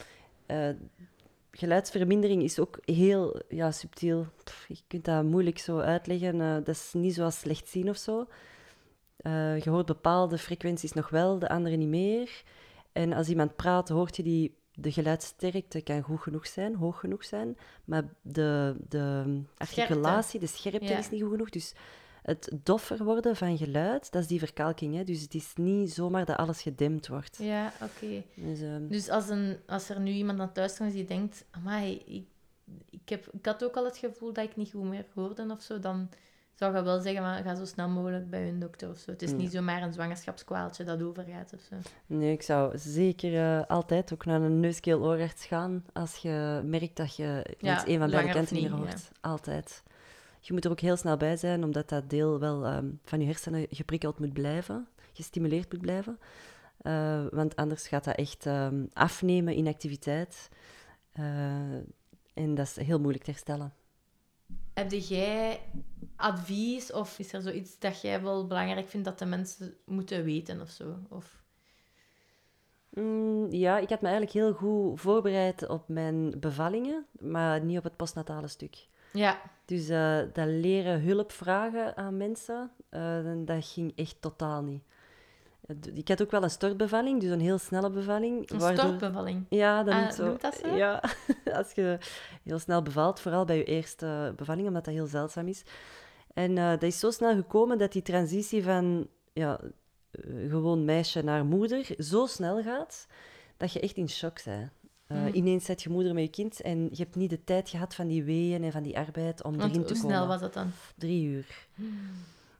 geluidsvermindering is ook heel ja, subtiel. Pff, je kunt dat moeilijk zo uitleggen. dat is niet zoals slecht zien of zo. je hoort bepaalde frequenties nog wel, de andere niet meer. En als iemand praat, hoort je die de geluidsterkte kan goed genoeg zijn, hoog genoeg zijn, maar de, de articulatie, de scherpte Ja. is niet goed genoeg. Dus het doffer worden van geluid, dat is die verkalking. Hè? Dus het is niet zomaar dat alles gedempt wordt. Ja, oké. Dus, ehm, Dus als, een, als er nu iemand aan het luisteren is die denkt... Amai, ik, ik, heb, ik had ook al het gevoel dat ik niet goed meer hoorde of zo, dan zou je wel zeggen, maar ga zo snel mogelijk bij hun dokter of zo. Het is Ja. niet zomaar een zwangerschapskwaaltje dat overgaat of zo. Nee, ik zou zeker eh, altijd ook naar een neuskeel-oorarts gaan als je merkt dat je Ja, iets een van beide kanten niet meer hoort. Altijd. Je moet er ook heel snel bij zijn, omdat dat deel wel ehm, van je hersenen geprikkeld moet blijven, gestimuleerd moet blijven. Eh, want anders gaat dat echt ehm, afnemen in activiteit. Eh, en dat is heel moeilijk te herstellen. Heb jij advies of is er zoiets dat jij wel belangrijk vindt dat de mensen moeten weten of zo? Of... Mm, ja, ik had me eigenlijk heel goed voorbereid op mijn bevallingen, maar niet op het postnatale stuk. Ja, Dus eh, dat leren hulp vragen aan mensen, eh, dat ging echt totaal niet. Ik had ook wel een stortbevalling, dus een heel snelle bevalling. een waardoor- stortbevalling. Ja, dat Ah, zo. dat zo? Ja, als je heel snel bevalt, vooral bij je eerste bevalling, omdat dat heel zeldzaam is. En eh, dat is zo snel gekomen dat die transitie van ja, gewoon meisje naar moeder zo snel gaat, dat je echt in shock bent. Eh, Mm. Ineens zet je moeder met je kind en je hebt niet de tijd gehad van die weeën en van die arbeid om Want erin te hoe komen. snel was dat dan? Drie uur.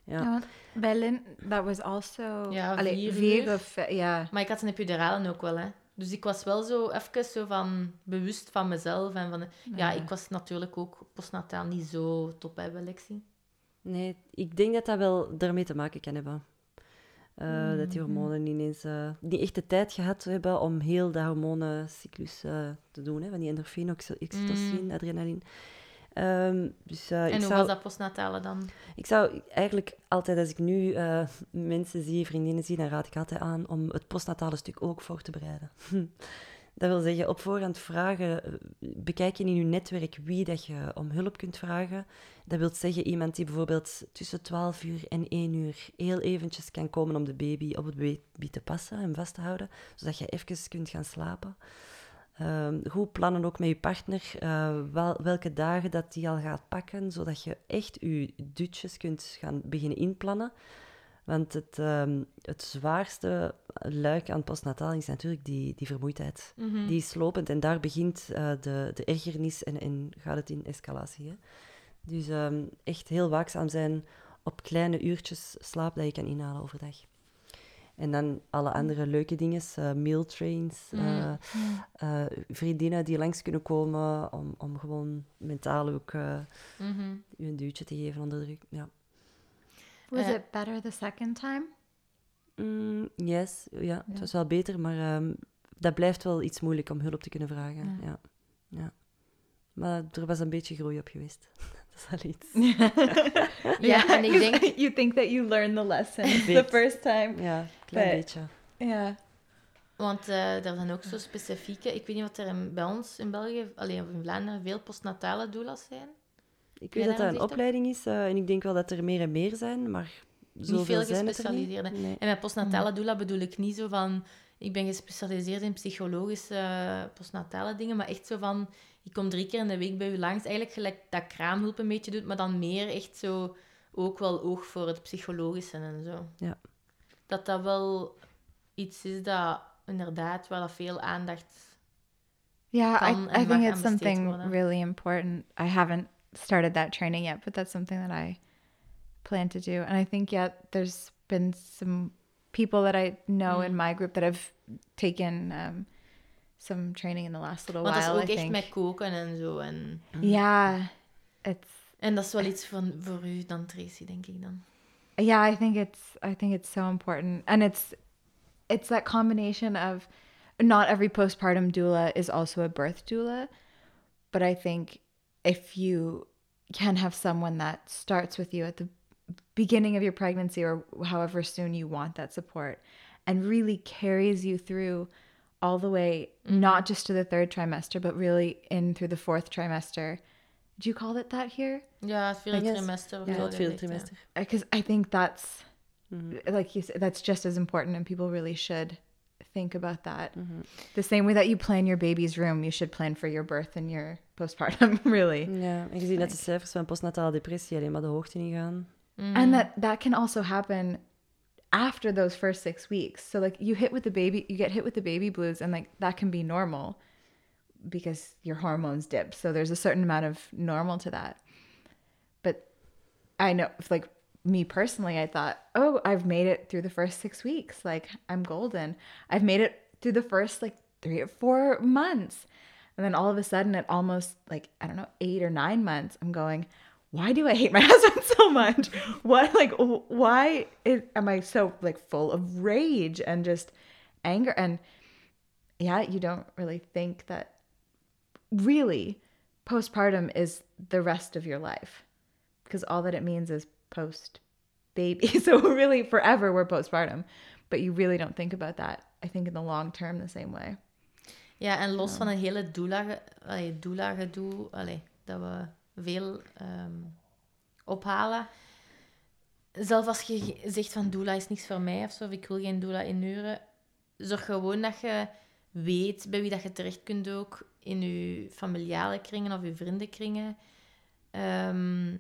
Ja. Ja, want bij Lynn, that was also... Ja, allee, vier vier uur. of... eh, Ja. Maar ik had een epidurale ook wel, hè. Dus ik was wel zo even zo van bewust van mezelf. En van, ja, ik was natuurlijk ook postnataal niet zo top bij Lexi. Nee, ik denk dat dat wel daarmee te maken kan hebben. Eh, Dat die hormonen ineens eh, niet echt de tijd gehad hebben om heel de hormonencyclus eh, te doen. Hè, van die endorfine, oxy- oxytocine, adrenaline. Ehm, dus eh, en ik, hoe zou, was dat postnatale dan? ik zou eigenlijk altijd, als ik nu eh, mensen zie, vriendinnen zie, dan raad ik altijd aan om het postnatale stuk ook voor te bereiden. Dat wil zeggen, op voorhand vragen, eh, bekijk je in je netwerk wie dat je om hulp kunt vragen. Dat wil zeggen iemand die bijvoorbeeld tussen 12 uur en 1 uur heel eventjes kan komen om de baby op het baby te passen en vast te houden, zodat je even kunt gaan slapen. Ehm, goed plannen ook met je partner eh, wel, welke dagen dat die al gaat pakken, zodat je echt je dutjes kunt gaan beginnen inplannen. Want het, ehm, het zwaarste luik aan postnataal is natuurlijk die, die vermoeidheid. Mhm. Die is slopend en daar begint eh, de, de ergernis en, en gaat het in escalatie. Hè? Dus ehm, echt heel waakzaam zijn op kleine uurtjes slaap dat je kan inhalen overdag. En dan alle andere leuke dingen, eh mealtrains, Mm. eh, eh, vriendinnen die langs kunnen komen om, om gewoon mentaal ook Mhm. je een duwtje te geven onder druk. Ja. Was Eh. it better the second time? Mm, yes, ja, Ja. het was wel beter, maar ehm, dat blijft wel iets moeilijk om hulp te kunnen vragen. Ja. Ja. Ja. Maar er was een beetje groei op geweest. dat is al iets. Ja, en ik denk... you think that you learned the lesson the first time. Ja, een klein beetje. Ja. Want eh, er zijn ook zo specifieke... Ik weet niet wat er in- bij ons in België, alleen of in Vlaanderen, veel postnatale doulas zijn. Ik weet dat dat een opleiding is eh, en ik denk wel dat er meer en meer zijn, maar zoveel veel zijn het er niet. gespecialiseerde. Nee. En met postnatale doula bedoel ik niet zo van... Ik ben gespecialiseerd in psychologische eh, postnatale dingen, maar echt zo van... Ik kom drie keer in de week bij u langs. Eigenlijk gelijk dat kraamhulp een beetje doet, maar dan meer echt zo... Ook wel oog voor het psychologische en zo. Ja. Dat dat wel iets is dat inderdaad wel veel aandacht... Yeah, Kan I, I think it's something worden. really important. I haven't started that training yet, but that's something that I plan to do. And I think, yeah, there's been some people that I know in Mm. my group that have taken um, some training in the last little Want dat is while. ook I echt think. met koken en zo. En, Yeah, it's en dat is wel iets van, voor u dan, Tracy, denk ik dan. yeah i think it's i think it's so important and it's it's that combination of not every postpartum doula is also a birth doula but i think if you can have someone that starts with you at the beginning of your pregnancy or however soon you want that support and really carries you through all the way not just to the third trimester but really in through the fourth trimester do you call it that here yeah het vierde I trimester. of Ja, zo, het dat vierde ligt, ja. trimester. because I think that's Mhm. like you said, that's just as important, and people really should think about that. Mhm. The same way that you plan your baby's room, you should plan for your birth and your postpartum, really. Ja, en je ziet net de cijfers van postnatale depressie alleen maar de hoogte in gaan. Mm. And that that can also happen after those first 6 weeks. So like you hit with the baby, you get hit with the baby blues and like that can be normal because your hormones dip. So there's a certain amount of normal to that. But I know like me personally, I thought, "Oh, I've made it through the first 6 weeks. Like I'm golden. I've made it through the first like 3 or 4 months." And then all of a sudden at almost like I don't know, 8 or 9 months, I'm going, why do I hate my husband so much? What like why is, am I so like full of rage and just anger and yeah, you don't really think that really postpartum is the rest of your life because all that it means is post baby. So really forever we're postpartum, but you really don't think about that. I think in the long term the same way. Ja, en los van het hele doula, gedoe, allee, dat we veel ehm, ophalen. Zelf als je zegt van doula is niks voor mij of zo, of ik wil geen doula inhuren, zorg gewoon dat je weet bij wie dat je terecht kunt ook in je familiale kringen of je vriendenkringen. Ehm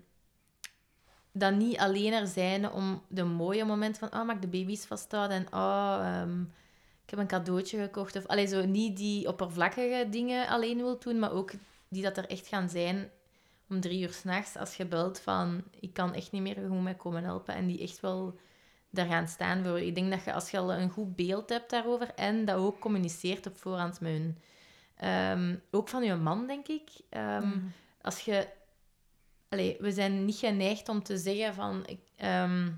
dat niet alleen er zijn om de mooie momenten van, oh, mag ik de baby's vasthouden en oh, ik heb een cadeautje gekocht. Of allee, zo niet die oppervlakkige dingen alleen wil doen, maar ook die dat er echt gaan zijn om drie uur s'nachts als je belt van ik kan echt niet meer, moet mij komen helpen. En die echt wel daar gaan staan voor. Ik denk dat je als je al een goed beeld hebt daarover en dat ook communiceert op voorhand met hun. Ehm, ook van je man, denk ik. Ehm, Als je... Allee, we zijn niet geneigd om te zeggen van... Ik, ehm,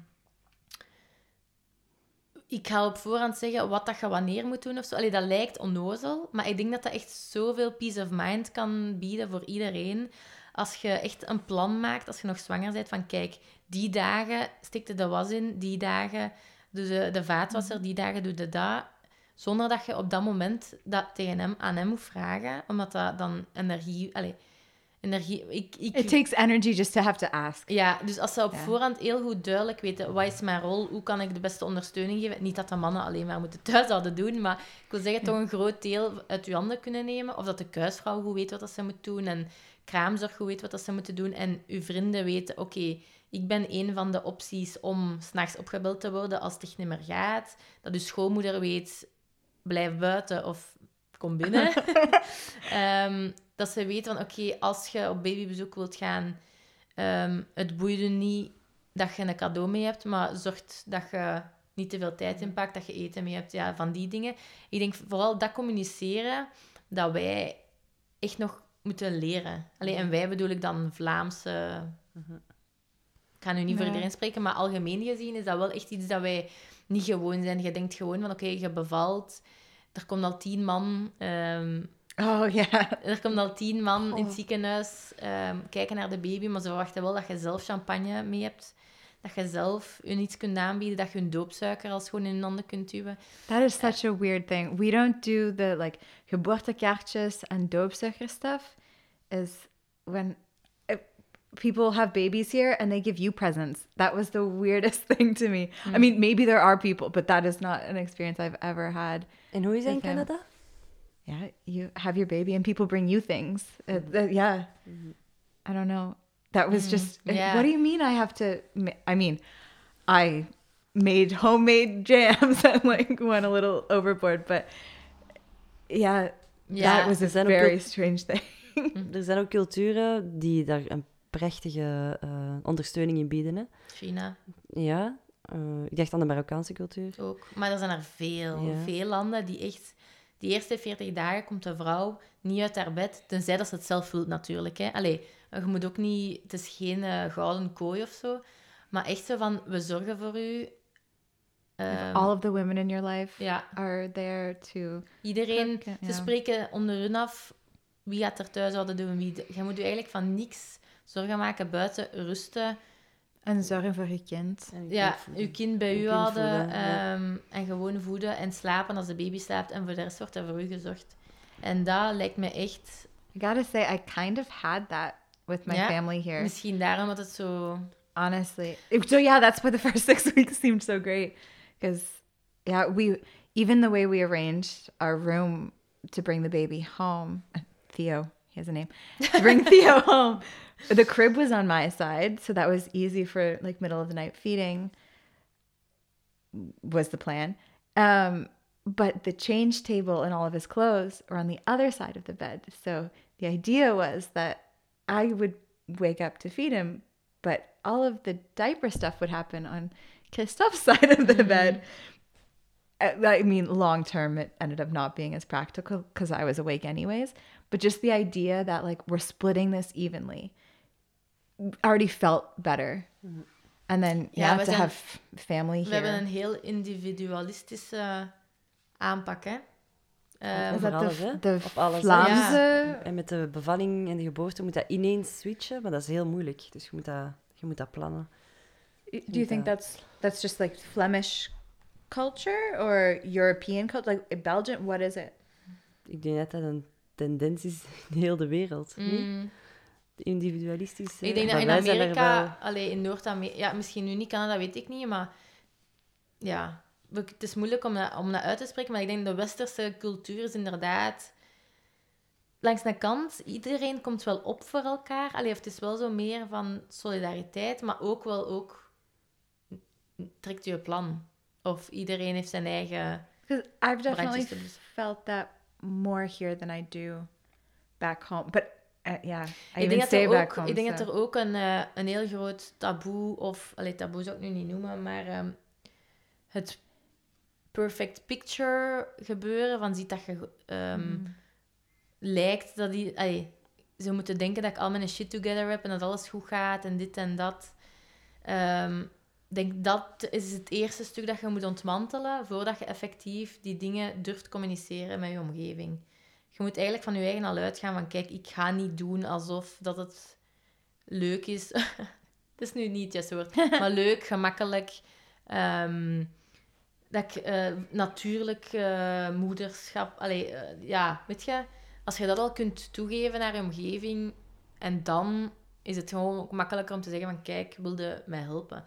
ik ga op voorhand zeggen wat dat je wanneer moet doen of zo. Allee, dat lijkt onnozel, maar ik denk dat dat echt zoveel peace of mind kan bieden voor iedereen. Als je echt een plan maakt, als je nog zwanger bent, van kijk, die dagen stikte de was in, die dagen doe de, de vaatwasser, die dagen doe de dat. Zonder dat je op dat moment dat tegen hem, aan hem moet vragen, omdat dat dan energie... Allee, energie ik, ik, It takes energy just to have to ask. ja, dus als ze op voorhand heel goed duidelijk weten wat is mijn rol, hoe kan ik de beste ondersteuning geven. Niet dat de mannen alleen maar moeten thuis zouden doen, maar ik wil zeggen, toch een groot deel uit uw handen kunnen nemen. Of dat de kuisvrouw goed weet wat dat ze moet doen en kraamzorg goed weet wat dat ze moeten doen. En uw vrienden weten, oké, ik ben een van de opties om s'nachts opgebeld te worden als het echt niet meer gaat. Dat uw schoonmoeder weet, blijf buiten of kom binnen. Ehm, dat ze weten van, oké, als je op babybezoek wilt gaan, ehm, het boeit je niet dat je een cadeau mee hebt, maar zorg dat je niet te veel tijd inpakt, dat je eten mee hebt, ja, van die dingen. Ik denk vooral dat communiceren, dat wij echt nog moeten leren. Allee, en wij bedoel ik dan Vlaamse... Ik ga nu niet voor Nee. iedereen spreken, maar algemeen gezien is dat wel echt iets dat wij niet gewoon zijn. Je denkt gewoon van, oké, je bevalt, er komt al tien man... ehm, Oh yeah. er komt al tien man in Oh. het ziekenhuis ehm, kijken naar de baby, maar ze verwachten wel dat je zelf champagne mee hebt. Dat je zelf hun iets kunt aanbieden, dat je hun doopsuiker als gewoon in hun handen kunt duwen. That is such a weird thing. We don't do the like geboortekaartjes and doopsuiker stuff. Is when people have babies here and they give you presents. That was the weirdest thing to me. I mean, maybe there are people, but that is not an experience I've ever had. En who is in Ik, eh, Canada? Yeah, you have your baby and people bring you things. Uh, th- yeah, I don't know. That was just. uh, yeah. What do you mean? I have to? ma- I mean, I made homemade jams and like went a little overboard, but yeah, Ja, that was a er zijn ook very strange thing. Er zijn ook culturen die daar een prachtige eh, ondersteuning in bieden. Hè? China Ja, eh, ik dacht aan de Marokkaanse cultuur. ook. Maar er zijn er veel, Ja. veel landen die echt... Die eerste 40 dagen komt de vrouw niet uit haar bed, tenzij dat ze het zelf voelt natuurlijk. Hè. Allee, je moet ook niet... Het is geen eh, gouden kooi of zo. Maar echt zo van, we zorgen voor u. Ehm, All of the women in your life ja, are there to. Iedereen, ze spreken onder hun af wie gaat er thuis houden doen. Wie, je moet je eigenlijk van niks zorgen maken buiten rusten. En zorgen voor je kind. Ja, kind- je kind bij je u kind houden voeden, ja. ehm, en gewoon voeden en slapen als de baby slaapt. En voor de rest wordt er voor u gezorgd. En dat lijkt me echt... I gotta say, I kind of had that with my Ja, family here. Misschien daarom dat het zo... honestly. So yeah, that's why the first six weeks seemed so great because yeah, we even the way we arranged our room to bring the baby home, Theo, he has a name, to bring Theo home. The crib was on my side, so that was easy for like middle of the night feeding. Was the plan. Um, but the change table and all of his clothes were on the other side of the bed. So the idea was that I would wake up to feed him, but all of the diaper stuff would happen on Christophe's side of the bed. Uh, I mean, long term, it ended up not being as practical because I was awake anyways. But just the idea that like we're splitting this evenly already felt better. And then Ja, yeah, we to zijn- have family We here. hebben een heel individualistische aanpak, hè. Ehm, Is Over dat alles, de, Op alles? Vlaamse? En met de bevalling en de geboorte moet dat ineens switchen, maar dat is heel moeilijk. Dus je moet dat, je moet dat plannen. Do you think that's that's just like Flemish culture or European culture? Like in Belgium, what is it? Ik denk dat dat een tendens is in heel de wereld. mm. Individualistisch. Ik denk dat in er Amerika, wel- allee, in Noord-Amerika, ja, misschien nu niet Canada, weet ik niet, maar ja, het is moeilijk om dat, om dat uit te spreken, maar ik denk de westerse cultuur is inderdaad langs de kant, iedereen komt wel op voor elkaar. Allee, het is wel zo meer van solidariteit, maar ook wel ook trekt je plan. Of iedereen heeft zijn eigen... I've definitely felt that more here than I do back home. But uh, yeah, I Ik denk, dat er, ook, ik denk dat er ook een, eh, een heel groot taboe, of allee, taboe zou ik nu niet noemen, maar ehm, het perfect picture gebeuren van ziet dat je ehm, Mm. lijkt dat die. allee, ze moeten denken dat ik al mijn shit together heb en dat alles goed gaat en dit en dat. Ik denk dat is het eerste stuk dat je moet ontmantelen voordat je effectief die dingen durft communiceren met je omgeving. Je moet eigenlijk van je eigen al uitgaan van kijk, ik ga niet doen alsof dat het leuk is. Het is nu niet het juiste woord, maar leuk, gemakkelijk. Ehm, dat ik eh, natuurlijk eh, moederschap... Allee, eh, ja, weet je, als je dat al kunt toegeven naar je omgeving en dan is het gewoon ook makkelijker om te zeggen van kijk, wilde mij helpen.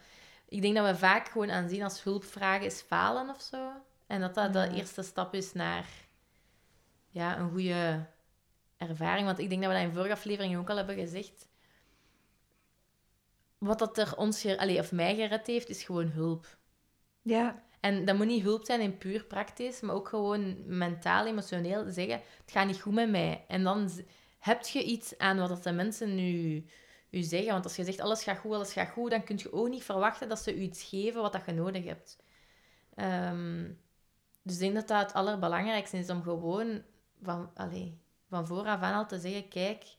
Ik denk dat we vaak gewoon aanzien als hulpvragen is falen of zo. En dat dat de eerste stap is naar ja, een goede ervaring. Want ik denk dat we dat in vorige aflevering ook al hebben gezegd. Wat dat er ons, allee, of mij gered heeft, is gewoon hulp. Yeah. En dat moet niet hulp zijn in puur praktisch, maar ook gewoon mentaal, emotioneel zeggen: het gaat niet goed met mij. En dan heb je iets aan wat dat de mensen nu u zeggen. Want als je zegt alles gaat goed, alles gaat goed, dan kun je ook niet verwachten dat ze u iets geven wat dat je nodig hebt. Ehm, dus ik denk dat dat het allerbelangrijkste is om gewoon van, allee, van vooraf aan al te zeggen: kijk,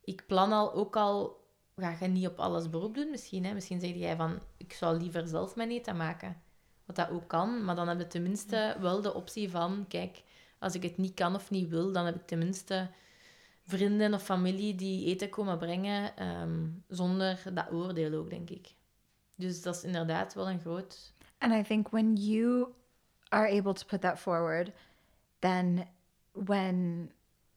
ik plan al ook al. Ga je niet op alles beroep doen misschien? Hè? Misschien zeg jij van: ik zou liever zelf mijn eten maken. Wat dat ook kan, maar dan heb je tenminste wel de optie van: kijk, als ik het niet kan of niet wil, dan heb ik tenminste vrienden of familie die eten komen brengen ehm, zonder dat oordeel ook, denk ik. Dus dat is inderdaad wel een groot. And I think when you are able to put that forward, then when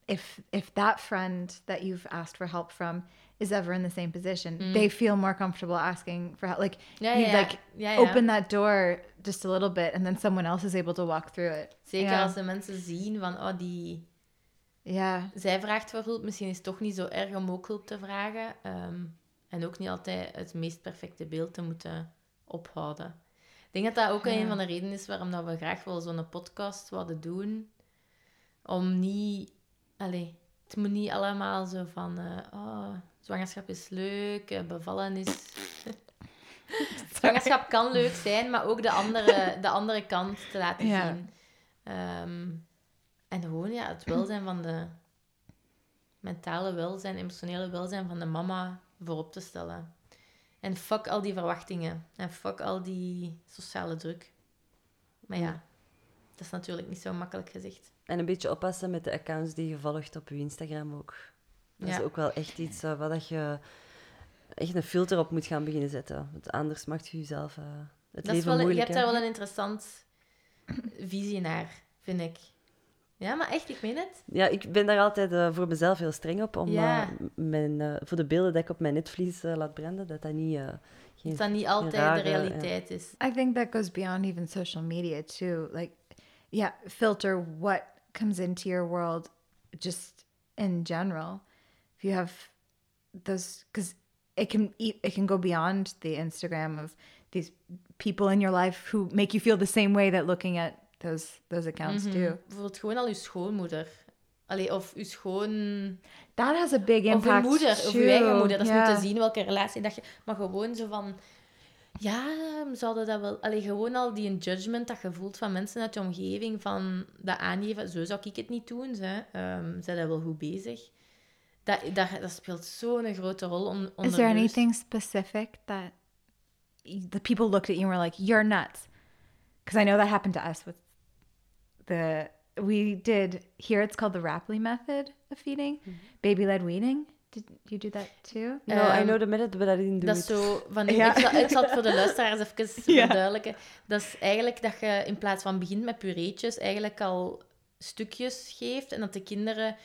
if if that friend that you've asked for help from is ever in the same position, they feel more comfortable asking for help. Like Ja, you ja, like ja, ja. open that door just a little bit and then someone else is able to walk through it. Zeker Ja. als de mensen zien van, oh, die... Yeah. Zij vraagt voor hulp. Misschien is het toch niet zo erg om ook hulp te vragen. ehm, en ook niet altijd het meest perfecte beeld te moeten ophouden. Ik denk dat dat ook Ja. een van de redenen is waarom dat we graag wel zo'n podcast wilden doen. Om niet... Allee, het moet niet allemaal zo van... eh, oh, zwangerschap is leuk, eh, bevallen is... zwangerschap kan leuk zijn, maar ook de andere, de andere kant te laten Ja. zien. Ehm, en gewoon ja, het welzijn van de mentale welzijn, emotionele welzijn van de mama voorop te stellen. En fuck al die verwachtingen. En fuck al die sociale druk. Maar ja, dat is natuurlijk niet zo makkelijk gezegd. En een beetje oppassen met de accounts die je volgt op je Instagram ook. Dat Ja. is ook wel echt iets uh, waar dat je echt een filter op moet gaan beginnen zetten. Want anders maakt je jezelf uh, het Dat is leven wel, je moeilijk. hebt hè. daar wel een interessant visie naar, vind ik. Ja, maar echt, ik meen het. Ja, ik ben daar altijd eh, voor mezelf heel streng op. Om Ja. eh, mijn, eh, voor de beelden dat ik op mijn netvlies eh, laat branden, dat dat niet... eh, geen, Dat dat niet altijd rare, de ja. realiteit is. I think that goes beyond even social media too. Like yeah, filter what comes into your world just in general. If you have those cuz it can e- it can go beyond the Instagram of these people in your life who make you feel the same way that looking at those those accounts do. Bijvoorbeeld gewoon al uw schoonmoeder. Allee, of uw schoon... That has a big Of uw impact. moeder, of uw eigen moeder. Dat is Yeah. te zien welke relatie dat je... Maar gewoon zo van... Ja, zouden dat wel... Allee, gewoon al die judgment dat je voelt van mensen uit je omgeving, van dat aangeven, zo zou ik het niet doen, ze. Ehm zijn dat wel goed bezig? Dat, dat, dat speelt zo'n grote rol on, Is there anything specific that the people looked at you and were like, "You're nuts"? Because I know that happened to us with the we did here. It's called the Rapley method of feeding, baby-led weaning. Did you do that too? No, I Ehm, know the method, but I didn't do Dat is it. zo van... Ja. Ik, zal, ik zal het voor de luisteraars even Ja. verduidelijken. Dat is eigenlijk dat je in plaats van begint met pureetjes eigenlijk al stukjes geeft en dat de kinderen...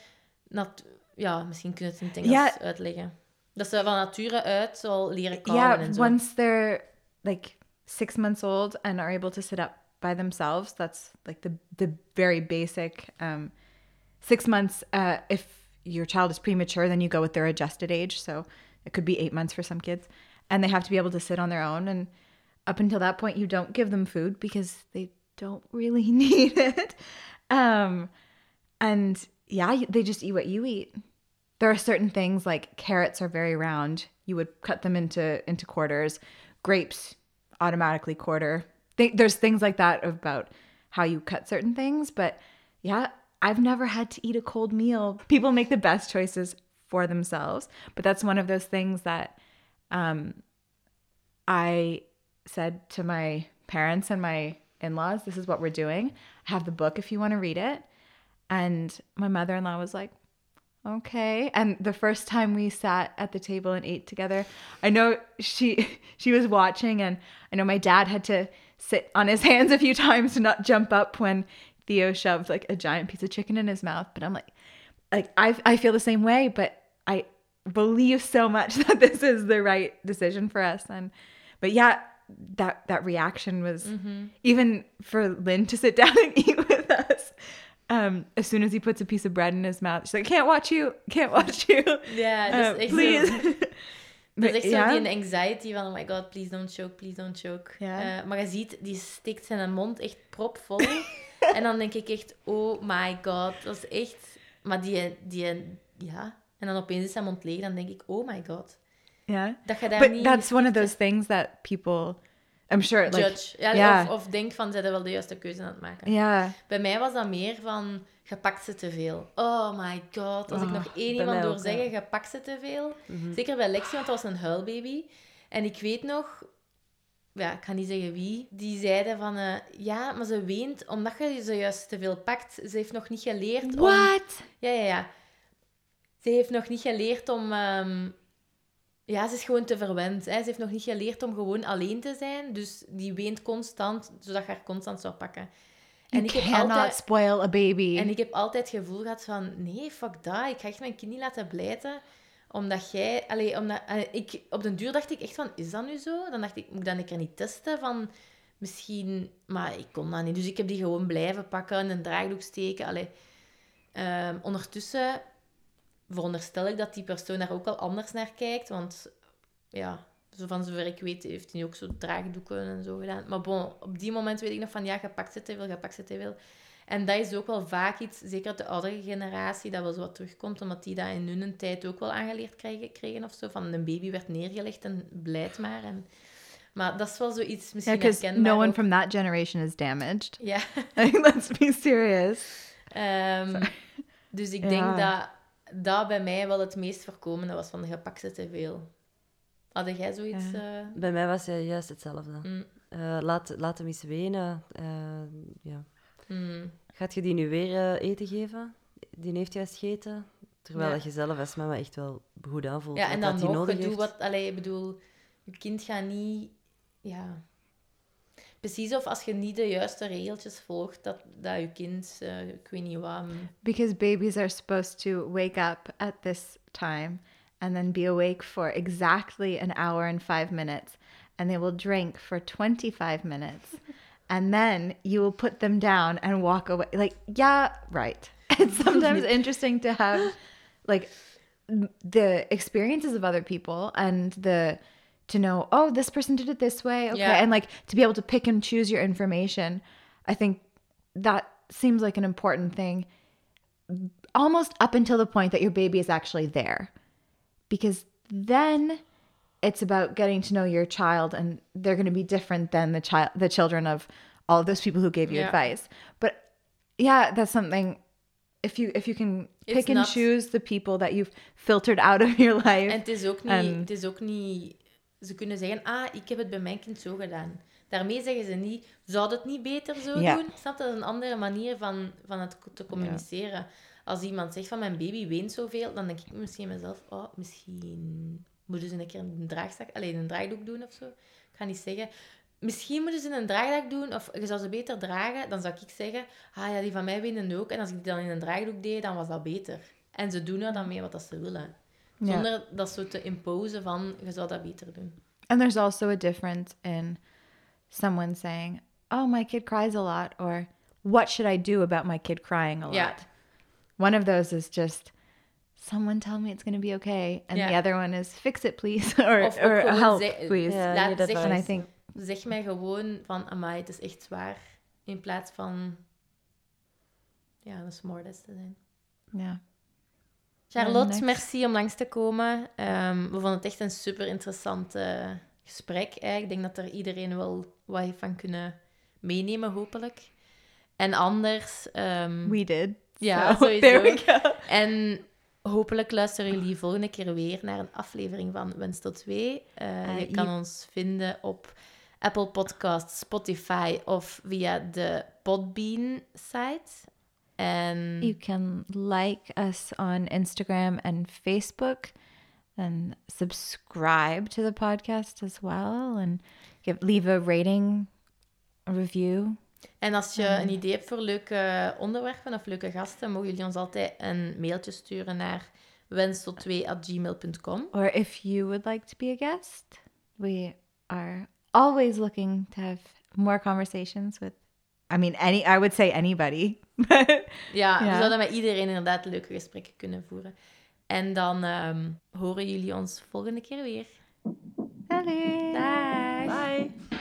Nat, ja, misschien kun je het in het Engels Ja. uitleggen. Dat ze van nature uit al leren kauwen yeah, en zo. once they're like six months old and are able to sit up by themselves, that's like the the very basic. Um, six months. Uh, if your child is premature, then you go with their adjusted age. So it could be eight months for some kids, and they have to be able to sit on their own. And up until that point, you don't give them food because they don't really need it. Um, and yeah, they just eat what you eat there are certain things like carrots are very round you would cut them into into quarters grapes automatically quarter Th- there's things like that about how you cut certain things but yeah i've never had to eat a cold meal. People make the best choices for themselves but that's one of those things that um i said to my parents and my in-laws this is what we're doing. I have the book if you want to read it. And my mother-in-law was like okay. And the first time we sat at the table and ate together i know she she was watching and i know my dad had to sit on his hands a few times to not jump up when theo shoved like a giant piece of chicken in his mouth but i'm like like i i feel the same way but i believe so much that this is the right decision for us and but yeah that that reaction was even for lynn to sit down and eat with us um, as soon as he puts a piece of bread in his mouth, she's like, "Can't watch you, can't watch you, Ja, Uh, dat is echt please." is echt zo die anxiety van, oh my god, please don't choke, please don't choke. Ja. Eh, maar je ziet, die steekt zijn mond echt propvol. en dan denk ik echt, oh my god, dat is echt... Maar die, die, ja... En dan opeens is zijn mond leeg, dan denk ik, oh my god. yeah. Dat je daar But niet... that's one of those things that people, I'm sure, like, Judge. Ja, ja. Of, of denk van, zijn wel de juiste keuze aan het maken. yeah, Bij mij was dat meer van, je pakt ze te veel. Oh my god. Als ik Oh, nog één iemand ook, zeggen, je pakt ze te veel. Zeker bij Lexi, want dat was een huilbaby. En ik weet nog, ja, ik ga niet zeggen wie, die zeiden van, eh, ja, maar ze weent omdat je ze juist te veel pakt. Ze heeft nog niet geleerd om... what? Ja, ja, ja. Ze heeft nog niet geleerd om... ehm, Ja, ze is gewoon te verwend. Hè. Ze heeft nog niet geleerd om gewoon alleen te zijn. Dus die weent constant, zodat je haar constant zou pakken. You En ik, heb altijd, spoil a baby. en ik heb altijd het gevoel gehad van... Nee, fuck dat. Ik ga echt mijn kind niet laten blijten. Omdat jij... Allee, omdat, eh, ik, op den duur dacht ik echt van... Is dat nu zo? Dan dacht ik, moet ik keer niet testen? Van... Misschien... Maar ik kon dat niet. Dus ik heb die gewoon blijven pakken. In een draagdoek steken. Allee. Ehm, ondertussen veronderstel ik dat die persoon daar ook al anders naar kijkt. Want ja, zo van zover ik weet, heeft hij ook zo draagdoeken en zo gedaan. Maar bon, op die moment weet ik nog van ja, je pakt ze te veel, je En dat is ook wel vaak iets, zeker de oudere generatie, dat wel zo wat terugkomt, omdat die dat in hun tijd ook wel aangeleerd kregen, kregen of zo. Van een baby werd neergelegd en blijft maar. En, maar dat is wel zoiets yeah, misschien because herkenbaar no one ook. from that generation is damaged. Ja. Like, let's be serious. Ehm, dus ik denk dat dat bij mij wel het meest voorkomende was van je pakt ze te veel. Had jij zoiets? Ja. eh? Bij mij was het juist hetzelfde. Mm. Eh, laat, laat hem eens wenen. Eh, ja. Mm. Gaat je die nu weer eh, eten geven? Die heeft juist gegeten. Terwijl Ja. dat je zelf als mama echt wel goed aanvoelt. Ja, en dat dan die nog, nodig je doet heeft. wat... Allee, ik bedoel, je kind gaat niet... Ja... Precies of als je niet de juiste regeltjes volgt, dat, dat je kind, eh, ik weet niet wat... mm, Because babies are supposed to wake up at this time and then be awake for exactly an hour and five minutes. And they will drink for 25 minutes. and then you will put them down and walk away. Like, yeah, right. It's sometimes interesting to have like the experiences of other people and the to know, oh, this person did it this way. Okay. Yeah. And like to be able to pick and choose your information. I think that seems like an important thing almost up until the point that your baby is actually there. Because then it's about getting to know your child and they're going to be different than the child the children of all of those people who gave you Yeah. advice. But yeah, that's something if you if you can It's pick and not- choose the people that you've filtered out of your life. En het is ook niet... Het is ook niet ze kunnen zeggen, ah, ik heb het bij mijn kind zo gedaan. Daarmee zeggen ze niet, zou het niet beter zo doen? Snap? Dat is een andere manier van, van het te communiceren. Als iemand zegt van, mijn baby weent zoveel, dan denk ik misschien mezelf, oh, misschien moeten ze een keer een draagzak, alleen een draagdoek doen of zo. Ik ga niet zeggen... Misschien moeten ze een draagdoek doen, of je zou ze beter dragen. Dan zou ik zeggen, ah ja, die van mij weenden ook. En als ik die dan in een draagdoek deed, dan was dat beter. En ze doen er dan mee wat dat ze willen. Ja. Zonder dat zo te imposen van, je zou dat beter doen. And there's also a difference in someone saying, "Oh, my kid cries a lot," or "What should I do about my kid crying a lot?" Yeah. One of those is just someone tell me it's going to be okay, and the other one is fix it, please, or help, ze- please. Ja, Laat And I think Zeg mij gewoon van, amai, het is echt zwaar. In plaats van, ja, een smoordes te zijn. yeah, Charlotte, merci om langs te komen. Ehm, we vonden het echt een super interessant eh, gesprek. Eigenlijk. Ik denk dat er iedereen wel wat heeft van kunnen meenemen, hopelijk. En anders... ehm, we did. Ja, So, sowieso. there we go. En hopelijk luisteren jullie volgende keer weer naar een aflevering van Wens tot 2. Eh, Eh, je kan ons vinden op Apple Podcasts, Spotify of via de Podbean-site. En You can like us on Instagram and Facebook and subscribe to the podcast as well and give leave a rating, a review. En als je een idee hebt voor leuke onderwerpen of leuke gasten, mogen jullie ons altijd een mailtje sturen naar wenstot2.gmail.com. Or if you would like to be a guest, we are always looking to have more conversations with I mean any I would say anybody. Ja, we zouden met iedereen inderdaad leuke gesprekken kunnen voeren. En dan ehm, horen jullie ons volgende keer weer. Allee. Dag! Bye.